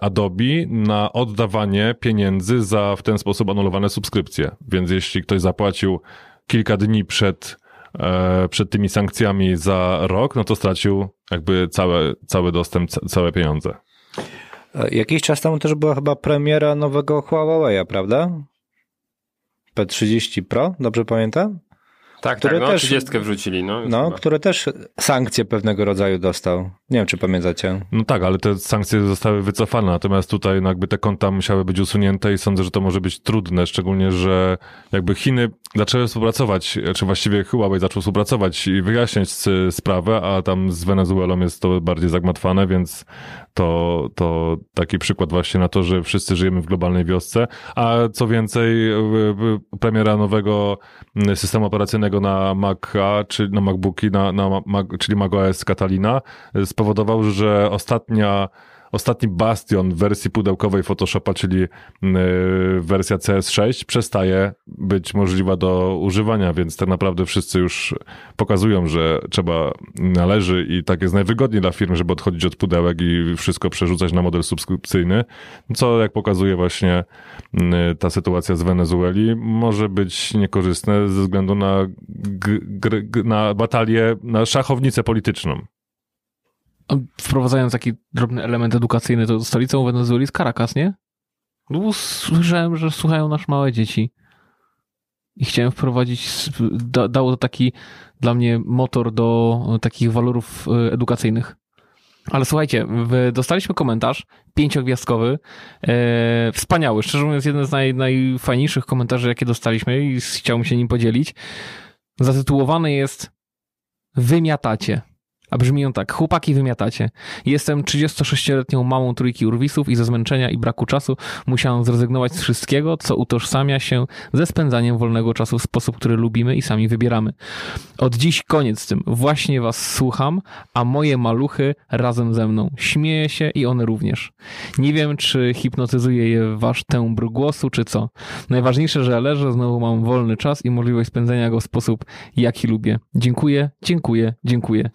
Adobe na oddawanie pieniędzy za w ten sposób anulowane subskrypcje. Więc jeśli ktoś zapłacił kilka dni przed, przed tymi sankcjami za rok, no to stracił jakby cały, cały dostęp, całe pieniądze. Jakiś czas temu też była chyba premiera nowego Huawei, prawda? P30 Pro, dobrze pamiętam? Tak, które tak, no, też, 30 wrzucili. No, no chyba. które też sankcje pewnego rodzaju dostał. Nie wiem, czy pamiętacie. No tak, ale te sankcje zostały wycofane, natomiast tutaj no, jakby te konta musiały być usunięte i sądzę, że to może być trudne, szczególnie, że jakby Chiny zaczęły współpracować, czy właściwie Huawei zaczął współpracować i wyjaśniać sprawę, a tam z Wenezuelą jest to bardziej zagmatwane, więc to, to taki przykład właśnie na to, że wszyscy żyjemy w globalnej wiosce, a co więcej, premiera nowego systemu operacyjnego na Maca, czy na MacBooki, na, na Mac, czyli macOS Catalina, spowodował, że ostatnia ostatni bastion wersji pudełkowej Photoshopa, czyli y, wersja CS6, przestaje być możliwa do używania, więc tak naprawdę wszyscy już pokazują, że trzeba, należy i tak jest najwygodniej dla firm, żeby odchodzić od pudełek i wszystko przerzucać na model subskrypcyjny, co jak pokazuje właśnie y, ta sytuacja z Wenezueli, może być niekorzystne ze względu na, na batalię, na szachownicę polityczną wprowadzając taki drobny element edukacyjny, to stolicą Wenezueli jest Caracas, nie? No, słyszałem, że słuchają nasz małe dzieci. I chciałem wprowadzić, da, dało to taki dla mnie motor do takich walorów e, edukacyjnych. Ale słuchajcie, dostaliśmy komentarz pięciogwiazdkowy, e, wspaniały, szczerze mówiąc jeden z naj, najfajniejszych komentarzy, jakie dostaliśmy i chciałbym się nim podzielić. Zatytułowany jest Wymiatacie. A brzmi on tak. Chłopaki wymiatacie. Jestem 36-letnią mamą trójki urwisów i ze zmęczenia i braku czasu musiałam zrezygnować z wszystkiego, co utożsamia się ze spędzaniem wolnego czasu w sposób, który lubimy i sami wybieramy. Od dziś koniec z tym. Właśnie was słucham, a moje maluchy razem ze mną. Śmieję się i one również. Nie wiem, czy hipnotyzuje je wasz tembr głosu, czy co. Najważniejsze, że leżę, znowu mam wolny czas i możliwość spędzenia go w sposób, jaki lubię. Dziękuję, dziękuję, dziękuję.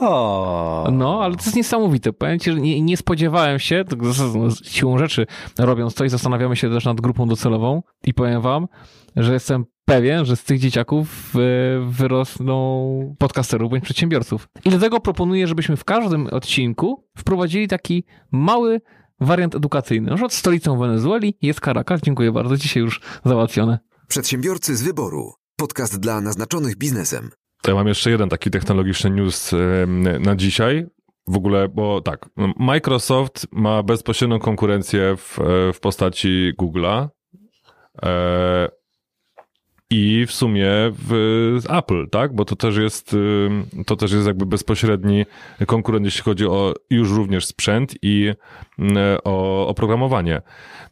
O. No, ale to jest niesamowite. Powiem ci, że nie, nie spodziewałem się, siłą rzeczy robiąc to i zastanawiamy się też nad grupą docelową i powiem wam, że jestem pewien, że z tych dzieciaków wyrosną podcasterów bądź przedsiębiorców. I dlatego proponuję, żebyśmy w każdym odcinku wprowadzili taki mały wariant edukacyjny. Na przykład stolicą Wenezueli jest Caracas. Dziękuję bardzo. Dzisiaj już załatwione. Przedsiębiorcy z wyboru. Podcast dla naznaczonych biznesem. To ja mam jeszcze jeden taki technologiczny news na dzisiaj. W ogóle, bo tak, Microsoft ma bezpośrednią konkurencję w, w postaci Google'a. I w sumie w Apple, tak? Bo to też jest, to też jest jakby bezpośredni konkurent, jeśli chodzi o już również sprzęt i y, o oprogramowanie.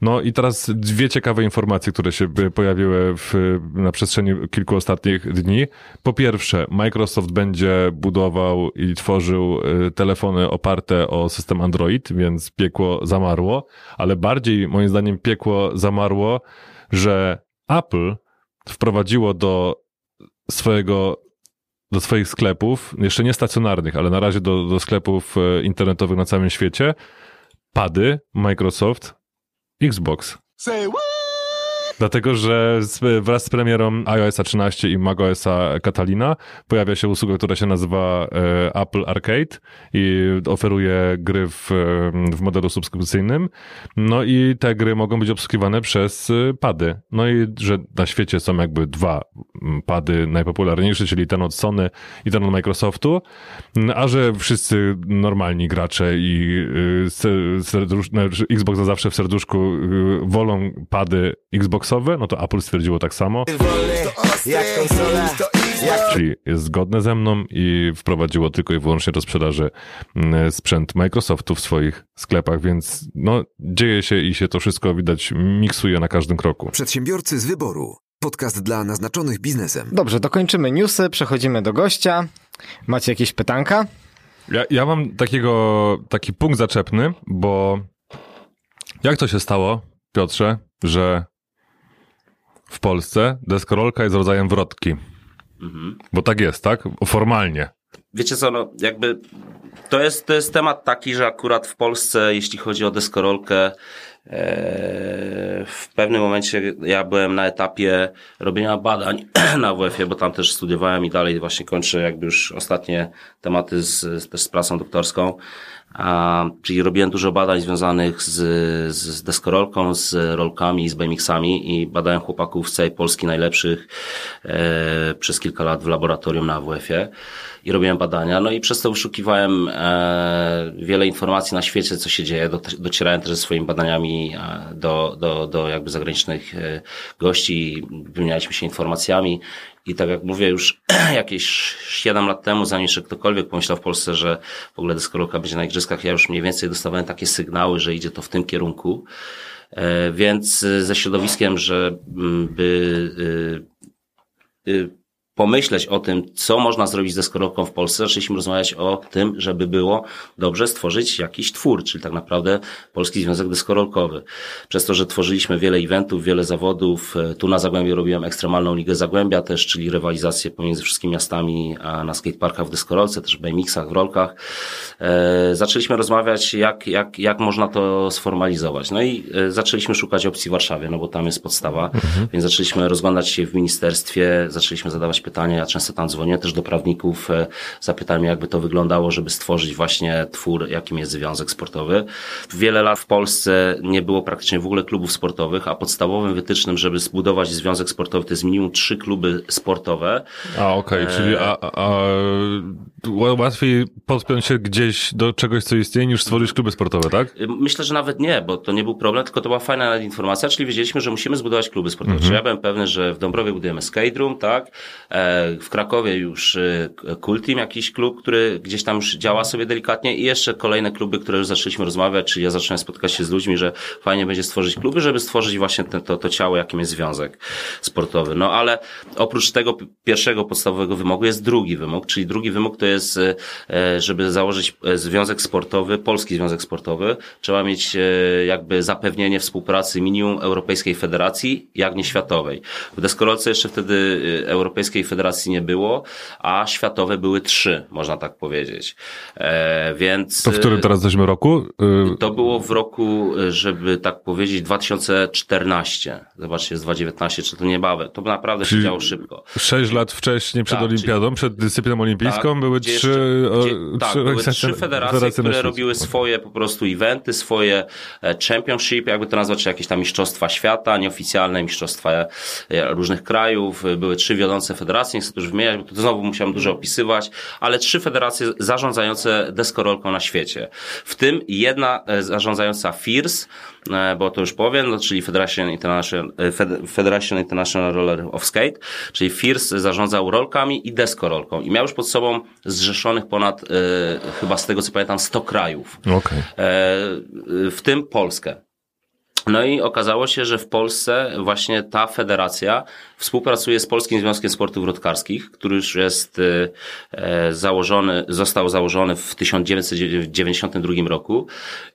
No i teraz dwie ciekawe informacje, które się pojawiły w, na przestrzeni kilku ostatnich dni. Po pierwsze, Microsoft będzie budował i tworzył y, telefony oparte o system Android, więc piekło zamarło, ale bardziej moim zdaniem piekło zamarło, że Apple wprowadziło do swojego do swoich sklepów, jeszcze nie stacjonarnych, ale na razie do, do sklepów e, internetowych na całym świecie, pady Microsoft Xbox. Dlatego, że z, wraz z premierą iOS 13 i macOSa Catalina pojawia się usługa, która się nazywa e, Apple Arcade i oferuje gry w, w modelu subskrypcyjnym. No i te gry mogą być obsługiwane przez e, pady. No i że na świecie są jakby dwa mm, pady najpopularniejsze, czyli ten od Sony i ten od Microsoftu, a że wszyscy normalni gracze i ser- serdusz, no, że Xbox zawsze w serduszku y, wolą pady Xboxowe, no to Apple stwierdziło tak samo. Czyli jest zgodne ze mną i wprowadziło tylko i wyłącznie do sprzedaży mm, sprzęt Microsoftu w swoich sklepach, więc no dzieje się i się to wszystko widać miksuje na każdym kroku. Przedsiębiorcy z wyboru. Podcast dla naznaczonych biznesem. Dobrze, dokończymy newsy, przechodzimy do gościa. Macie jakieś pytanka? Ja, ja mam takiego, taki punkt zaczepny, bo jak to się stało, Piotrze, że w Polsce deskorolka jest rodzajem wrotki? Mhm. Bo tak jest, tak? Formalnie. Wiecie co, no jakby to jest, to jest temat taki, że akurat w Polsce, jeśli chodzi o deskorolkę, e, w pewnym momencie ja byłem na etapie robienia badań na WF-ie, bo tam też studiowałem i dalej właśnie kończę jakby już ostatnie tematy z, też z pracą doktorską. A, czyli robiłem dużo badań związanych z, z, deskorolką, z rolkami, z BMX-ami i badałem chłopaków z całej Polski najlepszych e, przez kilka lat w laboratorium na AWF-ie i robiłem badania. No i przez to wyszukiwałem e, wiele informacji na świecie, co się dzieje. Do, docierałem też ze swoimi badaniami e, do, do, do jakby zagranicznych e, gości, wymienialiśmy się informacjami. I tak jak mówię, już jakieś 7 lat temu, zanim jeszcze ktokolwiek pomyślał w Polsce, że w ogóle deskorolka będzie na igrzyskach, ja już mniej więcej dostawałem takie sygnały, że idzie to w tym kierunku. E, Więc e, ze środowiskiem, że mm, y, y, pomyśleć o tym, co można zrobić z deskorolką w Polsce, zaczęliśmy rozmawiać o tym, żeby było dobrze stworzyć jakiś twór, czyli tak naprawdę Polski Związek Deskorolkowy. Przez to, że tworzyliśmy wiele eventów, wiele zawodów, e, tu na Zagłębiu robiłem ekstremalną ligę Zagłębia też, czyli rywalizację pomiędzy wszystkimi miastami a na skateparkach w deskorolce, też w BMX-ach, w rolkach. E, zaczęliśmy rozmawiać, jak, jak, jak można to sformalizować. No i e, zaczęliśmy szukać opcji w Warszawie, no bo tam jest podstawa, więc zaczęliśmy rozglądać się w ministerstwie, zaczęliśmy zadawać pytania, ja często tam dzwonię też do prawników, e, zapytałem jakby to wyglądało, żeby stworzyć właśnie twór, jakim jest związek sportowy. Wiele lat w Polsce nie było praktycznie w ogóle klubów sportowych, a podstawowym wytycznym, żeby zbudować związek sportowy, to jest minimum trzy kluby sportowe. A, okej, E, czyli a, a, łatwiej podpiąć się gdzieś do czegoś, co istnieje, niż stworzyć kluby sportowe, tak? Myślę, że nawet nie, bo to nie był problem, tylko to była fajna informacja, czyli wiedzieliśmy, że musimy zbudować kluby sportowe. Mhm. Czyli ja byłem pewny, że w Dąbrowie budujemy skate room, tak? E, W Krakowie już e, Team, jakiś klub, który gdzieś tam już działa sobie delikatnie i jeszcze kolejne kluby, które już zaczęliśmy rozmawiać, czyli ja zacząłem spotykać się z ludźmi, że fajnie będzie stworzyć kluby, żeby stworzyć właśnie ten, to, to ciało, jakim jest związek sportowy. No ale oprócz tego pierwszego podstawowego wymogu jest drugi wymóg, czyli drugi wymóg to jest, e, żeby założyć związek sportowy, polski związek sportowy, trzeba mieć jakby zapewnienie współpracy minimum Europejskiej Federacji, jak nie światowej. W deskorolce jeszcze wtedy Europejskiej Federacji nie było, a światowe były trzy, można tak powiedzieć. E, więc To w którym teraz jesteśmy roku? Y, to było w roku, żeby tak powiedzieć, 2014. Zobaczcie, jest 2019, czy to niebawem. To naprawdę się Czyli działo szybko. Sześć lat wcześniej przed Tak, Olimpiadą, przed dyscypliną olimpijską Tak, były trzy, jeszcze- o, gdzie, tak, były organizacje- trzy federacje, federacje które robiły swoje po prostu eventy, swoje e, championship, jakby to nazwać, czy jakieś tam mistrzostwa świata, nieoficjalne mistrzostwa e, różnych krajów. Były trzy wiodące federacje federacje, nie chcę już wymieniać, bo to znowu musiałem dużo opisywać, ale trzy federacje zarządzające deskorolką na świecie. W tym jedna e, zarządzająca FIRS, e, bo to już powiem, no, czyli Federation International, e, Fed- Federation International Roller of Skate, czyli FIRS zarządzał rolkami i deskorolką i miał już pod sobą zrzeszonych ponad, chyba z tego co pamiętam, 100 krajów, e, w tym Polskę. No i okazało się, że w Polsce właśnie ta federacja współpracuje z Polskim Związkiem Sportów Wrotkarskich, który już jest e, e, założony, został założony w 1992 roku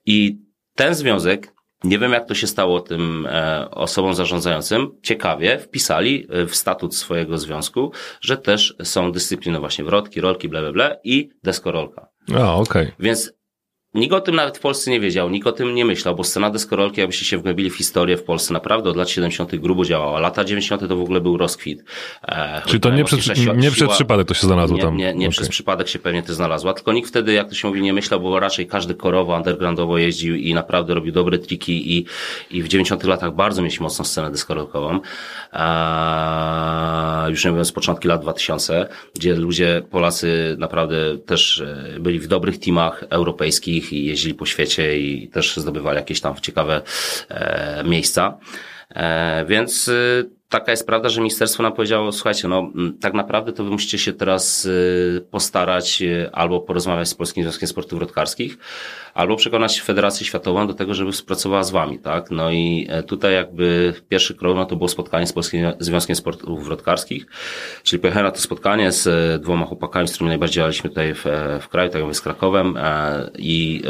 i ten związek nie wiem, jak to się stało tym e, osobom zarządzającym. Ciekawie wpisali e, w statut swojego związku, że też są dyscypliny właśnie wrotki, rolki, bla, bla, bla i deskorolka. A, okej. Więc nikt o tym nawet w Polsce nie wiedział, nikt o tym nie myślał, bo scena deskorolki, jakbyście się wgłębili w historię w Polsce, naprawdę od lat 70. grubo działała. Lata 90. to w ogóle był rozkwit. E, Czyli to nie przez, nie przez przypadek to się znalazło nie, tam. Nie, nie Okej. przez przypadek się pewnie to znalazła, tylko nikt wtedy, jak to się mówi, nie myślał, bo raczej każdy korowo, undergroundowo jeździł i naprawdę robił dobre triki i, i w 90 latach bardzo mieliśmy mocną scenę deskorolkową. A, już nie mówiąc początki lat 2000, gdzie ludzie, Polacy naprawdę też e, byli w dobrych teamach europejskich i jeździli po świecie i też zdobywali jakieś tam ciekawe e, miejsca. E, więc y, taka jest prawda, że ministerstwo nam powiedziało, słuchajcie, no m, tak naprawdę to wy musicie się teraz y, postarać y, albo porozmawiać z Polskim Związkiem Sportów Wrotkarskich, albo przekonać Federację Światową do tego, żeby współpracowała z wami, tak? No i e, tutaj jakby pierwszy krok, no to było spotkanie z Polskim Związkiem Sportów Wrotkarskich, czyli pojechałem na to spotkanie z e, dwoma chłopakami, z którymi najbardziej działaliśmy tutaj w, e, w kraju, tak jak z Krakowem i,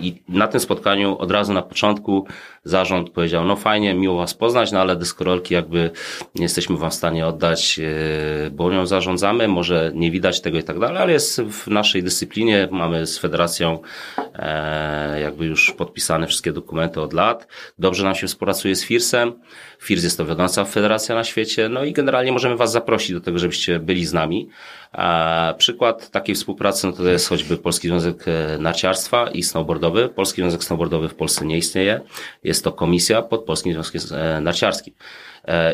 i na tym spotkaniu od razu na początku zarząd powiedział, no fajnie, miło was poznać, no ale deskorolki jakby nie jesteśmy wam w stanie oddać, e, bo nią zarządzamy, może nie widać tego i tak dalej, ale jest w naszej dyscyplinie, mamy z federacją e, jakby już podpisane wszystkie dokumenty od lat. Dobrze nam się współpracuje z FIRS-em. FIRS jest to wiodąca federacja na świecie, no i generalnie możemy was zaprosić do tego, żebyście byli z nami. A przykład takiej współpracy no to jest choćby Polski Związek e, Narciarstwa i Snowboardowy. Polski Związek Snowboardowy w Polsce nie istnieje. Jest to komisja pod Polskim Związkiem e, Narciarskim.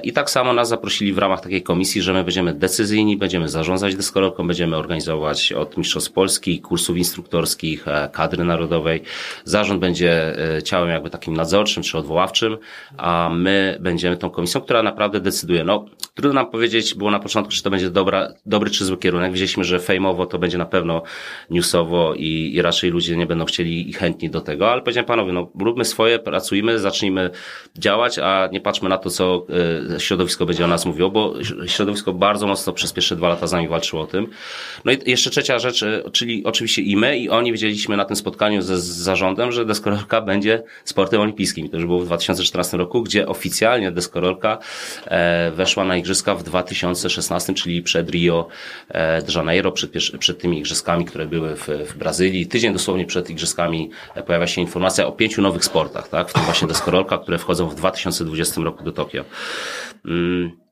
I tak samo nas zaprosili w ramach takiej komisji, że my będziemy decyzyjni, będziemy zarządzać deskorolką, będziemy organizować od Mistrzostw Polski, kursów instruktorskich, e, kadry narodowej. Zarząd będzie e, ciałem jakby takim nadzorczym czy odwoławczym, a my będziemy tą komisją, która naprawdę decyduje. No, trudno nam powiedzieć, było na początku, czy to będzie dobra, dobry czy zły kierunek. Widzieliśmy, że fejmowo to będzie na pewno newsowo i, i raczej ludzie nie będą chcieli i chętni do tego, ale powiedziałem panowie, no róbmy swoje, pracujmy, zacznijmy działać, a nie patrzmy na to, co e, środowisko będzie o nas mówiło, bo środowisko bardzo mocno przez pierwsze dwa lata z nami walczyło o tym. No i jeszcze trzecia rzecz, e, czyli oczywiście i my, i oni wiedzieliśmy na tym spotkaniu ze z zarządem, że deskorolka będzie sportem olimpijskim. To już było w 2014 roku, gdzie oficjalnie deskorolka e, weszła na igrzyska w 2016, czyli przed Rio e, de Janeiro, przed, przed tymi igrzyskami, które były w, w Brazylii. Tydzień dosłownie przed igrzyskami e, pojawia się informacja o pięciu nowych sportach, tak? w tym właśnie deskorolka, które wchodzą w 2020 roku do Tokio. Mm.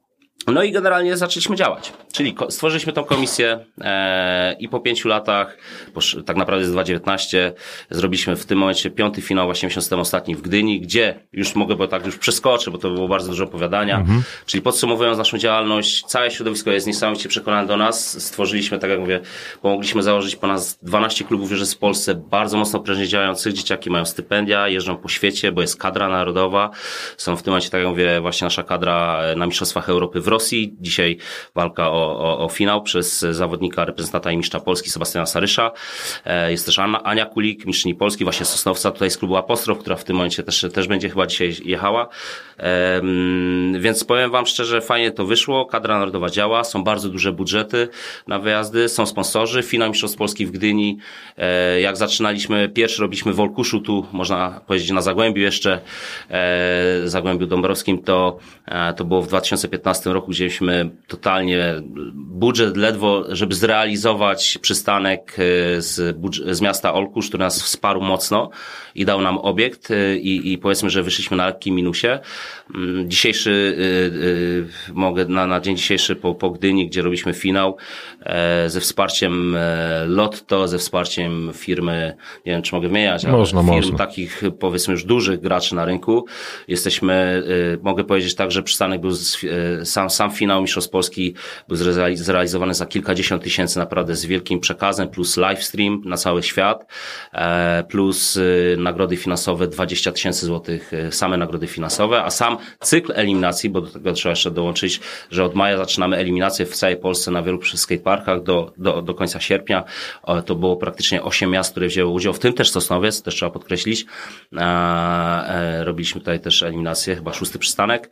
No i generalnie zaczęliśmy działać. Czyli stworzyliśmy tą komisję e, i po pięciu latach, posz- tak naprawdę z 2019, zrobiliśmy w tym momencie piąty finał, właśnie miesiąc temu ostatni w Gdyni, gdzie już mogę, bo tak już przeskoczę, bo to było bardzo dużo opowiadania. Czyli podsumowując naszą działalność, całe środowisko jest niesamowicie przekonane do nas. Stworzyliśmy, tak jak mówię, pomogliśmy założyć ponad 12 klubów już jest w Polsce, bardzo mocno prężnie działających. Dzieciaki mają stypendia, jeżdżą po świecie, bo jest kadra narodowa. Są w tym momencie, tak jak mówię, właśnie nasza kadra e, na Mistrzostwach Europy w Rosji. Dzisiaj walka o, o, o finał przez zawodnika, reprezentanta i mistrza Polski Sebastiana Sarysza. E, Jest też Anna, Ania Kulik, mistrzyni Polski, właśnie Sosnowca, tutaj z klubu Apostrof, która w tym momencie też, też będzie chyba dzisiaj jechała. Więc powiem wam szczerze, fajnie to wyszło. Kadra narodowa działa, są bardzo duże budżety na wyjazdy, są sponsorzy. Finał Mistrzostw Polski w Gdyni. E, Jak zaczynaliśmy, pierwszy robiliśmy w Olkuszu, tu można powiedzieć na Zagłębiu jeszcze, e, Zagłębiu Dąbrowskim, to, to było w 2015 roku, mieliśmy totalnie budżet ledwo, żeby zrealizować przystanek e, z, z miasta Olkusz, który nas wsparł mocno i dał nam obiekt e, i, i powiedzmy, że wyszliśmy na lekkim minusie. Mm, Dzisiejszy, y, mogę na, na dzień dzisiejszy po, po Gdyni, gdzie robiliśmy finał e, ze wsparciem e, Lotto, ze wsparciem firmy, nie wiem czy mogę wymieniać, ale Można, firm można. takich powiedzmy już dużych graczy na rynku. Jesteśmy, mogę powiedzieć tak, że przystanek był z, sam sam finał Mistrzostw Polski był zreali- zrealizowany za kilkadziesiąt tysięcy naprawdę z wielkim przekazem, plus live stream na cały świat, e, plus y, nagrody finansowe 20 tysięcy złotych, y, same nagrody finansowe, a sam cykl eliminacji, bo do tego trzeba jeszcze dołączyć, że od maja zaczynamy eliminację w całej Polsce na wielu skateparkach do, do, do końca sierpnia. To było praktycznie 8 miast, które wzięły udział, w tym też Sosnowiec, też trzeba podkreślić. E, e, robiliśmy tutaj też eliminację, chyba szósty przystanek.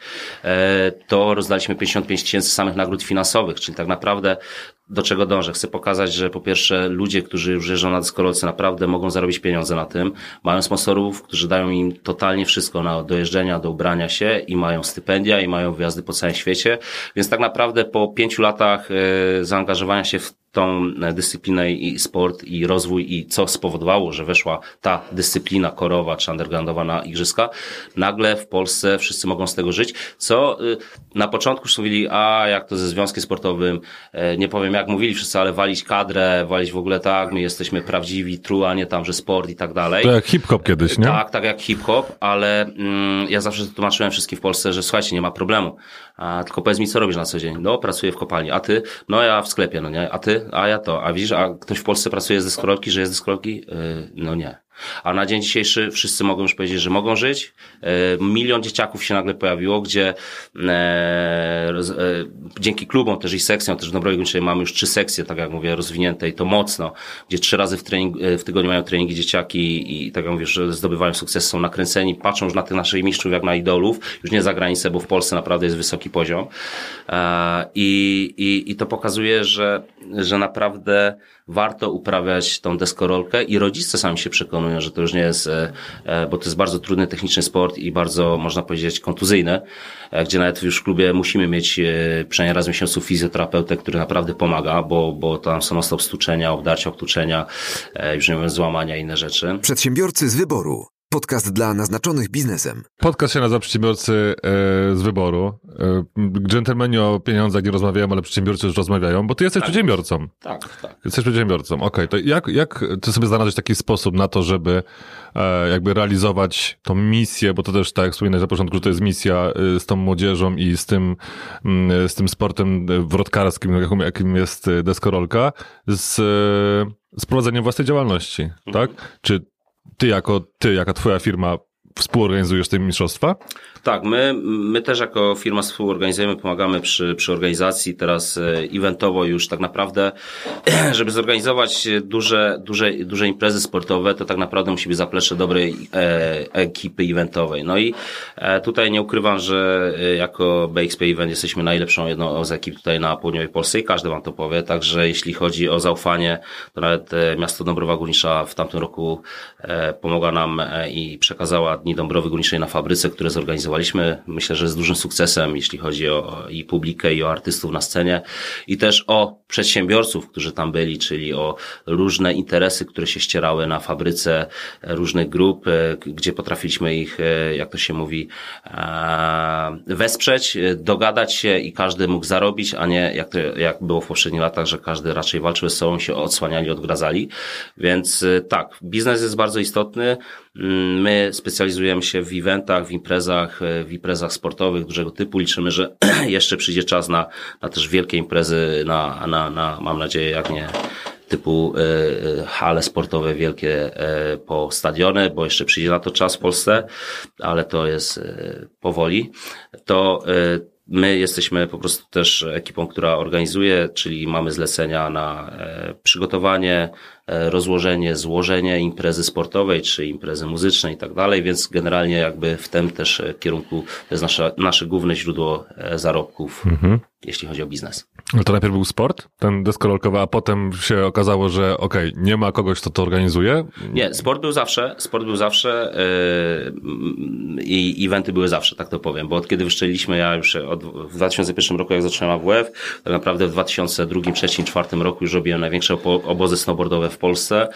To rozdaliśmy 55 tysięcy samych nagród finansowych, czyli tak naprawdę do czego dążę? Chcę pokazać, że po pierwsze ludzie, którzy już jeżdżą na deskorolce naprawdę mogą zarobić pieniądze na tym. Mają sponsorów, którzy dają im totalnie wszystko na dojeżdżenia, do ubrania się i mają stypendia i mają wyjazdy po całym świecie. Więc tak naprawdę po pięciu latach e, zaangażowania się w tą e, dyscyplinę i sport i rozwój i co spowodowało, że weszła ta dyscyplina korowa czy undergroundowa na igrzyska, nagle w Polsce wszyscy mogą z tego żyć, co y, na początku już mówili, a jak to ze związkiem sportowym, e, nie powiem jak mówili wszyscy, ale walić kadrę, walić w ogóle tak, my jesteśmy prawdziwi, true, a nie tam, że sport i tak dalej. To jak hip-hop kiedyś, nie? Tak, tak jak hip-hop, ale mm, ja zawsze tłumaczyłem wszystkim w Polsce, że słuchajcie, nie ma problemu. A, tylko powiedz mi, co robisz na co dzień? No, pracuję w kopalni. A ty? No, ja w sklepie, no nie? A ty? A ja to. A widzisz, a ktoś w Polsce pracuje z deskorolki, że jest deskorolki? Yy, no nie. A na dzień dzisiejszy wszyscy mogą już powiedzieć, że mogą żyć. E, Milion dzieciaków się nagle pojawiło, gdzie e, e, dzięki klubom też i sekcjom, też w Górniczej mamy już trzy sekcje, tak jak mówię, rozwinięte i to mocno, gdzie trzy razy w, trening, w tygodniu mają treningi dzieciaki i tak jak mówię, że zdobywają sukces, są nakręceni, patrzą już na tych naszych mistrzów jak na idolów, już nie za granicę, bo w Polsce naprawdę jest wysoki poziom. I, i, i to pokazuje, że, że naprawdę warto uprawiać tą deskorolkę i rodzice sami się przekonują, że to już nie jest, e, e, bo to jest bardzo trudny techniczny sport i bardzo, można powiedzieć, kontuzyjny, e, gdzie nawet już w klubie musimy mieć przynajmniej raz w miesiącu fizjoterapeutę, który naprawdę pomaga, bo, bo tam są non-stop stuczenia, obdarcia, obtuczenia, już nie mówiąc złamania i inne rzeczy. Przedsiębiorcy z wyboru. Podcast dla naznaczonych biznesem. Podcast się nazywa Przedsiębiorcy e, z wyboru. E, dżentelmeni o pieniądzach nie rozmawiają, ale przedsiębiorcy już rozmawiają, bo ty jesteś przedsiębiorcą. Tak, tak. Jesteś przedsiębiorcą. Okej, to jak, jak ty sobie znalazłeś taki sposób na to, żeby e, jakby realizować tą misję, bo to też tak jak wspominałeś na początku, że to jest misja e, z tą młodzieżą i z tym, mm, z tym sportem e, wrotkarskim, jakim, jakim jest e, deskorolka, z, e, z prowadzeniem własnej działalności, tak? Czy ty jako, ty, jaka twoja firma współorganizujesz te mistrzostwa? Tak, my, my też jako firma współorganizujemy, pomagamy przy, przy organizacji. Teraz e, eventowo już tak naprawdę, żeby zorganizować duże, duże, duże imprezy sportowe, to tak naprawdę musi być zaplecze dobrej e, ekipy eventowej. No i e, tutaj nie ukrywam, że e, jako BXP Event jesteśmy najlepszą jedną z ekip tutaj na południowej Polsce i każdy wam to powie. Także jeśli chodzi o zaufanie, to nawet e, miasto Dąbrowa Górnicza w tamtym roku e, pomogła nam i przekazała Dni Dąbrowy Górniczej na fabryce, które zorganizowaliśmy. Myślę, że z dużym sukcesem, jeśli chodzi o i publikę, i o artystów na scenie, i też o przedsiębiorców, którzy tam byli, czyli o różne interesy, które się ścierały na fabryce różnych grup, e, gdzie potrafiliśmy ich, e, jak to się mówi, e, wesprzeć, dogadać się i każdy mógł zarobić, a nie jak, to, jak było w poprzednich latach, że każdy raczej walczył ze sobą, się odsłaniali, odgradzali. Więc tak, biznes jest bardzo istotny. Mm, My specjalizujemy się w eventach, w imprezach, e, w imprezach sportowych dużego typu. Liczymy, że jeszcze przyjdzie czas na, na też wielkie imprezy, na, na, na, mam nadzieję, jak nie typu e, hale sportowe wielkie e, po stadiony, bo jeszcze przyjdzie na to czas w Polsce, ale to jest e, powoli. To My jesteśmy po prostu też ekipą, która organizuje, czyli mamy zlecenia na przygotowanie, rozłożenie, złożenie imprezy sportowej, czy imprezy muzycznej i tak dalej, więc generalnie jakby w tym też e, kierunku to jest nasze, nasze główne źródło e, zarobków, Mhm. jeśli chodzi o biznes. No to najpierw był sport, ten deskorolkowy, a potem się okazało, że okej, nie ma kogoś, kto to organizuje. Nie, sport był zawsze, sport był zawsze yy, i eventy były zawsze, tak to powiem, bo od kiedy wyszczeliliśmy, ja już od, w 2001 roku, jak zacząłem AWF, tak naprawdę w 2002, 2003, 2004 roku już robiłem największe obozy snowboardowe w Polsce,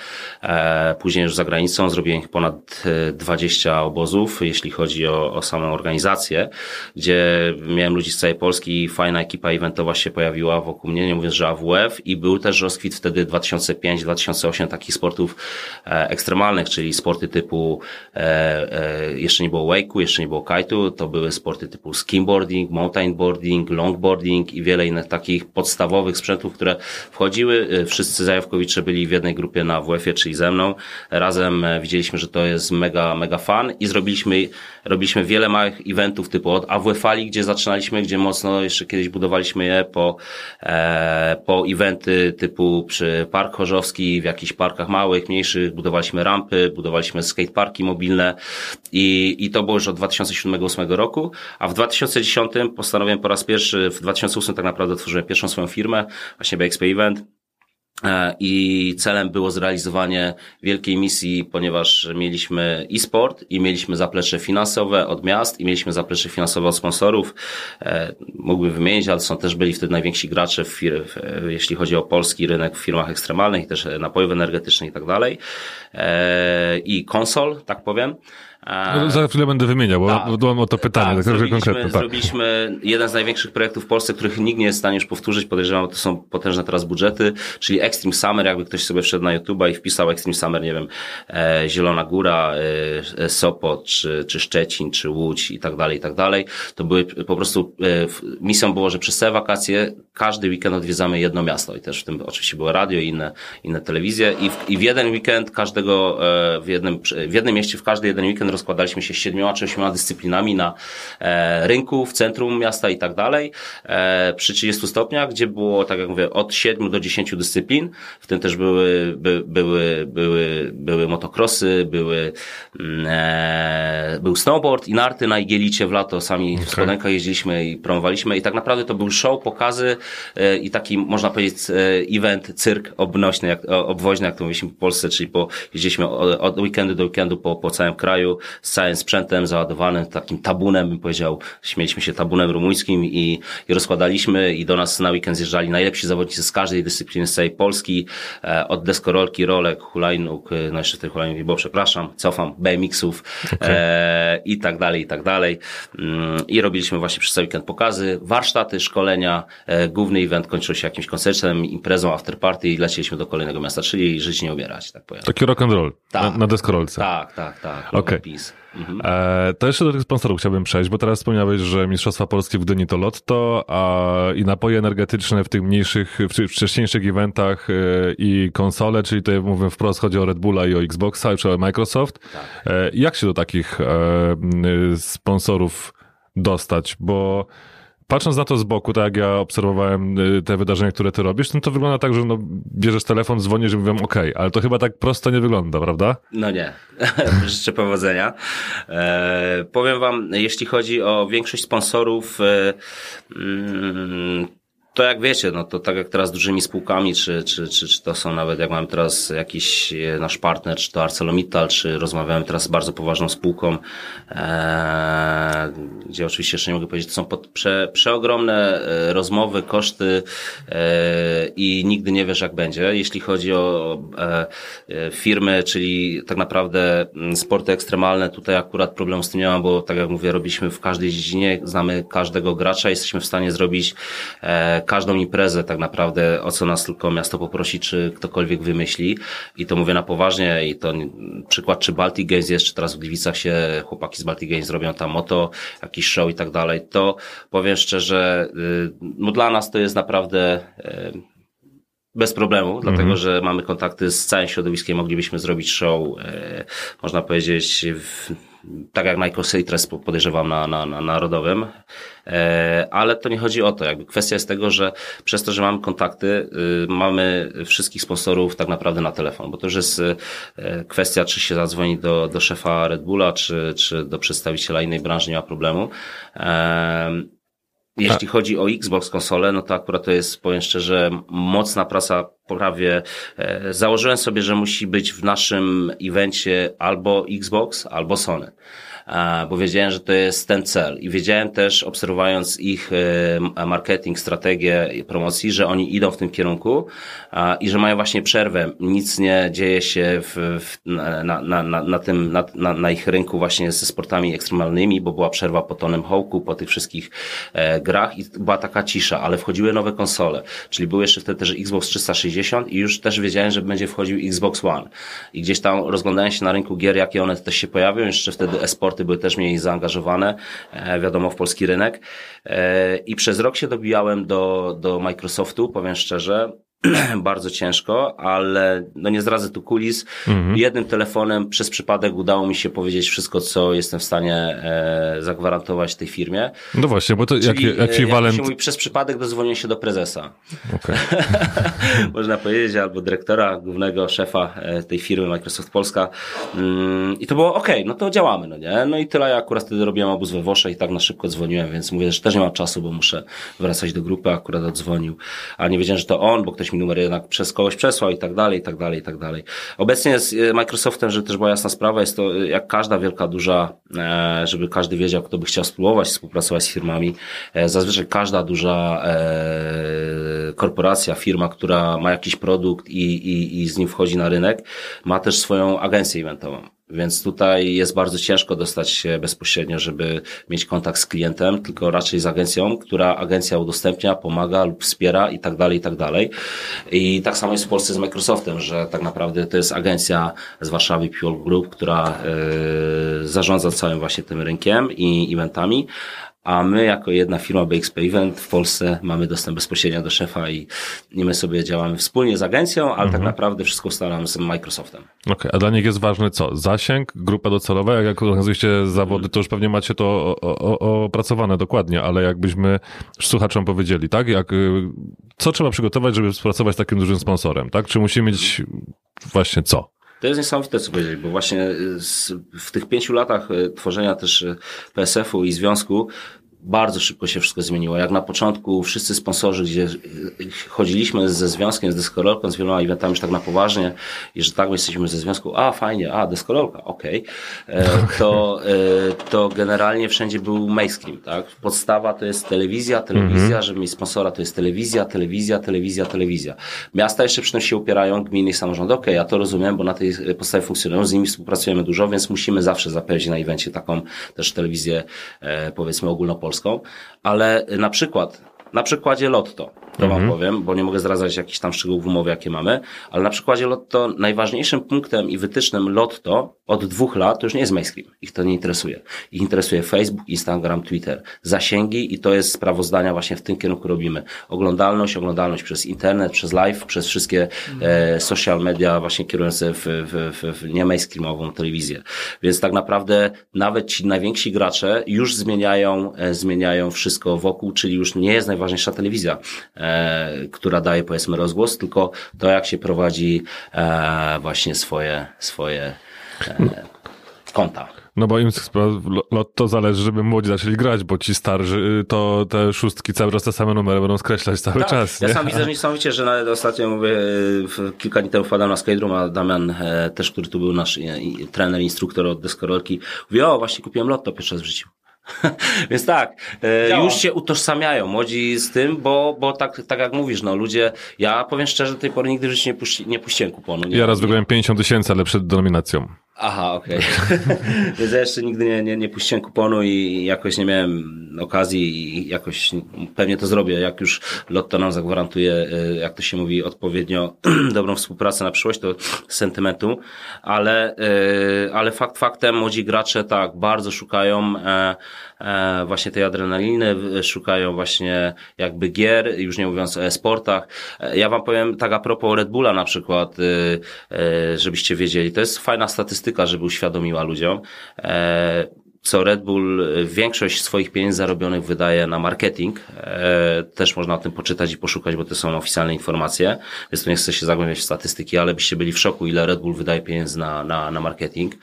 e, później już za granicą, zrobiłem ponad e, 20 obozów, jeśli chodzi o, o samą organizację, gdzie miałem ludzi z całej Polski, fajna ekipa eventowa się pojawiła, wokół mnie, nie mówiąc, że AWF i był też rozkwit wtedy 2005-2008 takich sportów e, ekstremalnych, czyli sporty typu e, e, jeszcze nie było wake'u, jeszcze nie było kite'u, to były sporty typu skimboarding, mountainboarding, longboarding i wiele innych takich podstawowych sprzętów, które wchodziły. E, Wszyscy zajawkowicze byli w jednej grupie na WF-ie, czyli ze mną. Razem e, widzieliśmy, że to jest mega, mega fan i zrobiliśmy, robiliśmy wiele małych eventów typu od AWF-ali, gdzie zaczynaliśmy, gdzie mocno jeszcze kiedyś budowaliśmy je po, e, po eventy typu przy Park Chorzowski, w jakichś parkach małych, mniejszych, budowaliśmy rampy, budowaliśmy skateparki mobilne i, i to było już od 2007-2008 roku, a w 2010 postanowiłem po raz pierwszy, w 2008 tak naprawdę otworzyłem pierwszą swoją firmę, właśnie BXP Event, I celem było zrealizowanie wielkiej misji, ponieważ mieliśmy e-sport i mieliśmy zaplecze finansowe od miast i mieliśmy zaplecze finansowe od sponsorów. E, Mógłbym wymienić, ale są też byli wtedy najwięksi gracze, w jeśli chodzi o polski rynek w firmach ekstremalnych, też napojów energetycznych i tak dalej. E, I konsol, tak powiem. No, Za chwilę będę wymieniał, bo, Tak. mam o to pytanie, tak, także konkretne. Tak. Zrobiliśmy jeden z największych projektów w Polsce, których nikt nie jest w stanie już powtórzyć. Podejrzewam, to są potężne teraz budżety, czyli Extreme Summer, jakby ktoś sobie wszedł na YouTube'a i wpisał Extreme Summer, nie wiem, e, Zielona Góra, e, Sopot, czy, czy Szczecin, czy Łódź i tak dalej, i tak dalej. To były po prostu, e, misją było, że przez całe wakacje każdy weekend odwiedzamy jedno miasto i też w tym oczywiście było radio i inne, inne telewizje i w, i w jeden weekend każdego, e, w jednym, w jednym mieście, w każdy jeden weekend rozkładaliśmy się siedmioma czy ośmioma dyscyplinami na e, rynku, w centrum miasta i tak dalej, e, przy 30 stopniach, gdzie było, tak jak mówię, od 7 do 10 dyscyplin, w tym też były, by, były, były, były motocrossy, były, mm, e, był snowboard i narty na Igielicie w lato, sami w spodenkach jeździliśmy i promowaliśmy. I tak naprawdę to był show, pokazy e, i taki, można powiedzieć, e, event, cyrk obnośny, jak, obwoźny, jak to mówiliśmy w Polsce, czyli po, jeździliśmy od, od weekendu do weekendu po, po całym kraju z całym sprzętem załadowanym, takim tabunem, bym powiedział, śmieliśmy się tabunem rumuńskim i, i rozkładaliśmy i do nas na weekend zjeżdżali najlepsi zawodnicy z każdej dyscypliny z całej Polski, e, od deskorolki, rolek, hulajnóg, e, no jeszcze tych hulajnóg było, przepraszam, cofam, BMX-ów e, i tak dalej, i tak dalej. Mm, I robiliśmy właśnie przez cały weekend pokazy, warsztaty, szkolenia, e, główny event kończył się jakimś koncertem, imprezą, afterparty i lecieliśmy do kolejnego miasta, czyli żyć nie umierać, tak powiem. Taki rock and roll Tak. na, na deskorolce. Tak, tak, tak. Okej. Mhm. E, to jeszcze do tych sponsorów chciałbym przejść, bo teraz wspomniałeś, że Mistrzostwa Polskie w Gdyni to Lotto, a i napoje energetyczne w tych mniejszych, w wcześniejszych eventach e, i konsole, czyli tutaj mówię wprost, chodzi o Red Bulla i o Xboxa, czy o Microsoft. E, jak się do takich e, m, sponsorów dostać? Bo Patrząc na to z boku, tak jak ja obserwowałem y, te wydarzenia, które ty robisz, no to wygląda tak, że no, bierzesz telefon, dzwonisz i mówią OK, ale to chyba tak prosto nie wygląda, prawda? No nie. Życzę powodzenia. E, powiem wam, jeśli chodzi o większość sponsorów, e, mm, to jak wiecie, no to tak jak teraz dużymi spółkami, czy, czy, czy, czy to są nawet, jak mamy teraz jakiś e, nasz partner, czy to ArcelorMittal, czy rozmawiamy teraz z bardzo poważną spółką, e, gdzie oczywiście jeszcze nie mogę powiedzieć, to są pod, prze, przeogromne e, rozmowy, koszty e, i nigdy nie wiesz jak będzie. Jeśli chodzi o e, e, firmy, czyli tak naprawdę sporty ekstremalne, tutaj akurat problemu z tym nie mam, bo tak jak mówię, robiliśmy w każdej dziedzinie, znamy każdego gracza, jesteśmy w stanie zrobić e, każdą imprezę tak naprawdę, o co nas tylko miasto poprosi, czy ktokolwiek wymyśli. I to mówię na poważnie i to przykład, czy Baltic Games jest, czy teraz w Gliwicach się chłopaki z Baltic Games robią tam moto, jakiś show i tak dalej, to powiem szczerze, y, no dla nas to jest naprawdę y, bez problemu, dlatego że mamy kontakty z całym środowiskiem, moglibyśmy zrobić show, e, można powiedzieć, w, tak jak Michael Seitres podejrzewam na, na, na narodowym, e, ale to nie chodzi o to. Jakby kwestia jest tego, że przez to, że mamy kontakty, y, mamy wszystkich sponsorów tak naprawdę na telefon, bo to już jest y, kwestia, czy się zadzwoni do, do szefa Red Bulla, czy, czy do przedstawiciela innej branży, nie ma problemu. Jeśli chodzi o Xbox konsolę, no to akurat to jest, powiem szczerze, mocna praca prawie. E, założyłem sobie, że musi być w naszym evencie albo Xbox, albo Sony. Bo wiedziałem, że to jest ten cel i wiedziałem też, obserwując ich e, marketing, strategię promocji, że oni idą w tym kierunku i że mają właśnie przerwę. Nic nie dzieje się w, w, na, na, na, na tym, na, na, na ich rynku właśnie ze sportami ekstremalnymi, bo była przerwa po Tonem Hawku, po tych wszystkich e, grach i była taka cisza, ale wchodziły nowe konsole, czyli był jeszcze wtedy też Xbox 360 i już też wiedziałem, że będzie wchodził Xbox One. I gdzieś tam rozglądałem się na rynku gier, jakie one też się pojawią, jeszcze wtedy esporty były też mniej zaangażowane, e, wiadomo, w polski rynek. E, I przez rok się dobijałem do, do Microsoftu, powiem szczerze, bardzo ciężko, ale no nie zdradzę tu kulis. Mhm. Jednym telefonem przez przypadek udało mi się powiedzieć wszystko, co jestem w stanie e, zagwarantować tej firmie. No właśnie, bo to Czyli, jak, jak e, się mówi, przez przypadek dozwoniłem się do prezesa. Okay. Można powiedzieć, albo dyrektora, głównego szefa e, tej firmy Microsoft Polska. Mm, I to było ok, no to działamy, no nie? No i tyle, ja akurat wtedy robiłem obóz we Włoszech i tak na szybko dzwoniłem, więc mówię, że też nie mam czasu, bo muszę wracać do grupy, akurat odzwonił. A nie wiedziałem, że to on, bo ktoś mi numer jednak przez kogoś przesłał i tak dalej, i tak dalej, i tak dalej. Obecnie z e, Microsoftem, że też była jasna sprawa, jest to e, jak każda wielka, duża, e, żeby każdy wiedział, kto by chciał spróbować współpracować z firmami. Zazwyczaj każda duża korporacja, firma, która ma jakiś produkt i, i, i z nim wchodzi na rynek, ma też swoją agencję eventową. Więc tutaj jest bardzo ciężko dostać się bezpośrednio, żeby mieć kontakt z klientem, tylko raczej z agencją, która agencja udostępnia, pomaga lub wspiera i tak dalej, i tak dalej. I tak samo jest w Polsce z Microsoftem, że tak naprawdę to jest agencja z Warszawy Pure Group, która yy, zarządza całym właśnie tym rynkiem i eventami, a my jako jedna firma BXP Event w Polsce mamy dostęp bezpośrednio do szefa i, i my sobie działamy wspólnie z agencją, ale tak mhm. tak naprawdę wszystko ustalamy z Microsoftem. Okej, okay, a dla nich jest ważne co? Zasięg, grupa docelowa, jak organizujecie zawody, to już pewnie macie to opracowane dokładnie, ale jakbyśmy słuchaczom powiedzieli, tak? Jak, y, co trzeba przygotować, żeby współpracować z takim dużym sponsorem, tak? Czy musimy mieć właśnie co? To jest niesamowite, co powiedzieli, bo właśnie w tych pięciu latach e, tworzenia też e, PSF-u i związku bardzo szybko się wszystko zmieniło. Jak na początku wszyscy sponsorzy, gdzie chodziliśmy ze związkiem, z deskorolką, z wieloma eventami już tak na poważnie i że tak, my jesteśmy ze związku, a fajnie, a deskorolka, okej, okay. to, e, to generalnie wszędzie był mainstream, tak? Podstawa to jest telewizja, telewizja, -hmm. żeby mieć sponsora to jest telewizja, telewizja, telewizja, telewizja. Miasta jeszcze przy tym się upierają, gminy i samorządy, okej, okay, ja to rozumiem, bo na tej podstawie funkcjonują, z nimi współpracujemy dużo, więc musimy zawsze zapewnić na evencie taką też telewizję, e, powiedzmy ogólnopolską, Polską, ale na przykład, na przykładzie Lotto, to mhm. wam powiem, bo nie mogę zdradzać jakichś tam szczegółów umowy, jakie mamy, ale na przykładzie Lotto najważniejszym punktem i wytycznym Lotto od dwóch lat to już nie jest mainstream. Ich to nie interesuje. Ich interesuje Facebook, Instagram, Twitter. Zasięgi i to jest sprawozdania właśnie w tym kierunku robimy. Oglądalność, oglądalność przez internet, przez live, przez wszystkie e, social media właśnie kierujące w, w, w, w nie mainstreamową telewizję. Więc tak naprawdę nawet ci najwięksi gracze już zmieniają, e, zmieniają wszystko wokół, czyli już nie jest najważniejsza telewizja. E, E, która daje powiedzmy rozgłos, tylko to jak się prowadzi e, właśnie swoje, swoje e, konta. No bo im to zależy, żeby młodzi zaczęli grać, bo ci starzy to te szóstki cały czas te same numery będą skreślać cały tak, czas. Ja sam widzę że niesamowicie, że nawet ostatnio mówię, kilka dni temu wpadłem na Skate a Damian też, który tu był nasz trener, instruktor od deskorolki, mówi, o właśnie kupiłem lotto pierwszy raz w życiu. Więc tak, e, już się utożsamiają młodzi z tym, bo, bo tak, tak jak mówisz, no ludzie, ja powiem szczerze, do tej pory nigdy w życiu nie, puści, nie puściłem kuponu. Nie, ja raz wygrałem 50 tysięcy, ale przed denominacją. Aha, okej. Okay. Więc ja jeszcze nigdy nie, nie, nie puściłem kuponu i jakoś nie miałem okazji i jakoś pewnie to zrobię, jak już Lotto nam zagwarantuje, e, jak to się mówi, odpowiednio dobrą współpracę na przyszłość, to sentymentu, ale, e, ale fakt faktem, młodzi gracze tak bardzo szukają E, właśnie tej adrenaliny, szukają właśnie jakby gier, już nie mówiąc o e-sportach. E, ja wam powiem tak a propos Red Bulla na przykład, y, e, żebyście wiedzieli, to jest fajna statystyka, żeby uświadomiła ludziom co Red Bull y, większość swoich pieniędzy zarobionych wydaje na marketing. E, też można o tym poczytać i poszukać, bo to są oficjalne informacje, więc tu nie chcę się zagłębiać w statystyki, ale byście byli w szoku, ile Red Bull wydaje pieniędzy na, na, na marketing.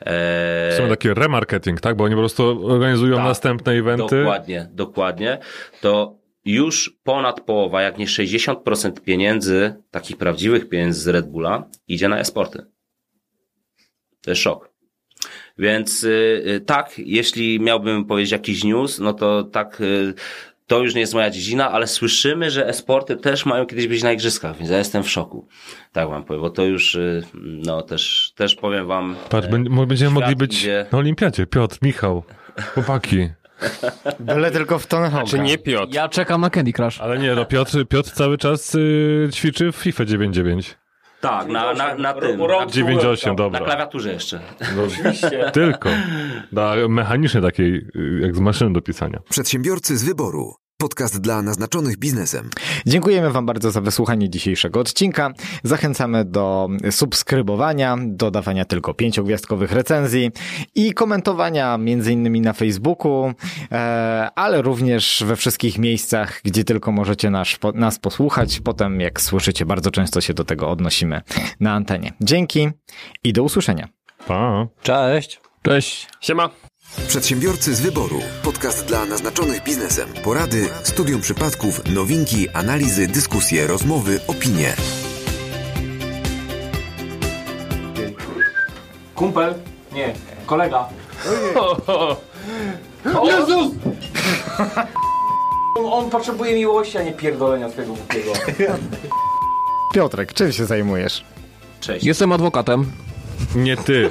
E... Są taki remarketing, tak? Bo oni po prostu organizują tak, następne eventy. Dokładnie, dokładnie. To już ponad połowa, jak nie 60% pieniędzy, takich prawdziwych pieniędzy z Red Bulla, idzie na e-sporty. To jest szok. Więc y, y, tak, jeśli miałbym powiedzieć jakiś news, no to tak, y, to już nie jest moja dziedzina, ale słyszymy, że esporty też mają kiedyś być na igrzyskach, więc ja jestem w szoku. Tak wam powiem, bo to już, no też, też powiem wam. Patrz, e, będziemy mogli być idzie- na olimpiadzie. Piotr, Michał, chłopaki. Byle tylko w Tony Hawk'a. Czy nie Piotr? Ja czekam na Candy Crush. Ale nie, no Piotr, Piotr cały czas y, ćwiczy w FIFA 99. Tak, na, na, na tym. A 98, Na dobra. klawiaturze jeszcze. No, tylko. Na mechanicznej takiej, jak z maszyny do pisania. Przedsiębiorcy z wyboru. Podcast dla naznaczonych biznesem. Dziękujemy Wam bardzo za wysłuchanie dzisiejszego odcinka. Zachęcamy do subskrybowania, do dawania tylko pięciogwiazdkowych recenzji i komentowania między innymi na Facebooku, e, ale również we wszystkich miejscach, gdzie tylko możecie nas, nas posłuchać. Potem, jak słyszycie, bardzo często się do tego odnosimy na antenie. Dzięki i do usłyszenia. Pa. Cześć. Cześć. Siema. Przedsiębiorcy z wyboru. Podcast dla naznaczonych biznesem. Porady, studium przypadków, nowinki, analizy, dyskusje, rozmowy, opinie. Kumpel? Nie, kolega. Jezus! On, on potrzebuje miłości, a nie pierdolenia swojego głupiego. Piotrek, czym się zajmujesz? Cześć. Jestem adwokatem. Nie ty.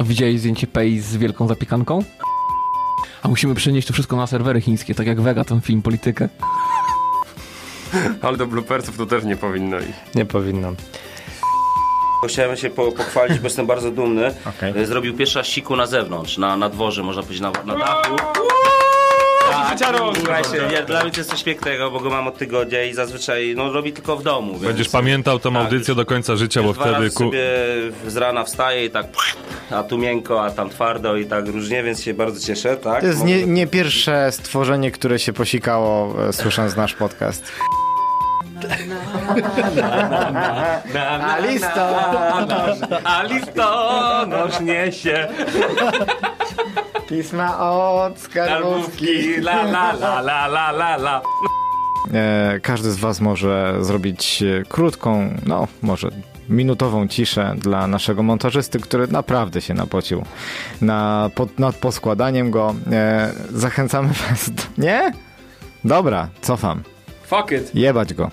Widziałeś zdjęcie Pei z wielką zapiekanką? A musimy przenieść to wszystko na serwery chińskie, tak jak Vega, ten film Politykę. Ale do bloopersów to też nie powinno iść. Nie powinnam. Chciałem się po, pochwalić, bo jestem bardzo dumny. Okej. E, Zrobił pierwsza siku na zewnątrz, na, na dworze, można powiedzieć, na, na dachu. Tak, słuchajcie, ja, dla mnie to jest coś pięknego, bo go mam od tygodnia i zazwyczaj no, robi tylko w domu. Więc Będziesz pamiętał tą Tak, audycję do końca życia, bo wtedy... Ku... sobie z rana wstaje i tak a tu miękko, a tam twardo i tak różnie, więc się bardzo cieszę, tak? To jest nie, nie pierwsze stworzenie, które się posikało e, słysząc nasz podcast. A listonosz, a listonosz niesie Pisma od skarbówki. la la la la la la la. E, każdy z Was może zrobić e, krótką, no może minutową ciszę dla naszego montażysty, który naprawdę się napocił na, pod, nad poskładaniem go. E, zachęcamy Was do... Nie? Dobra, cofam. Fuck it. Jebać go.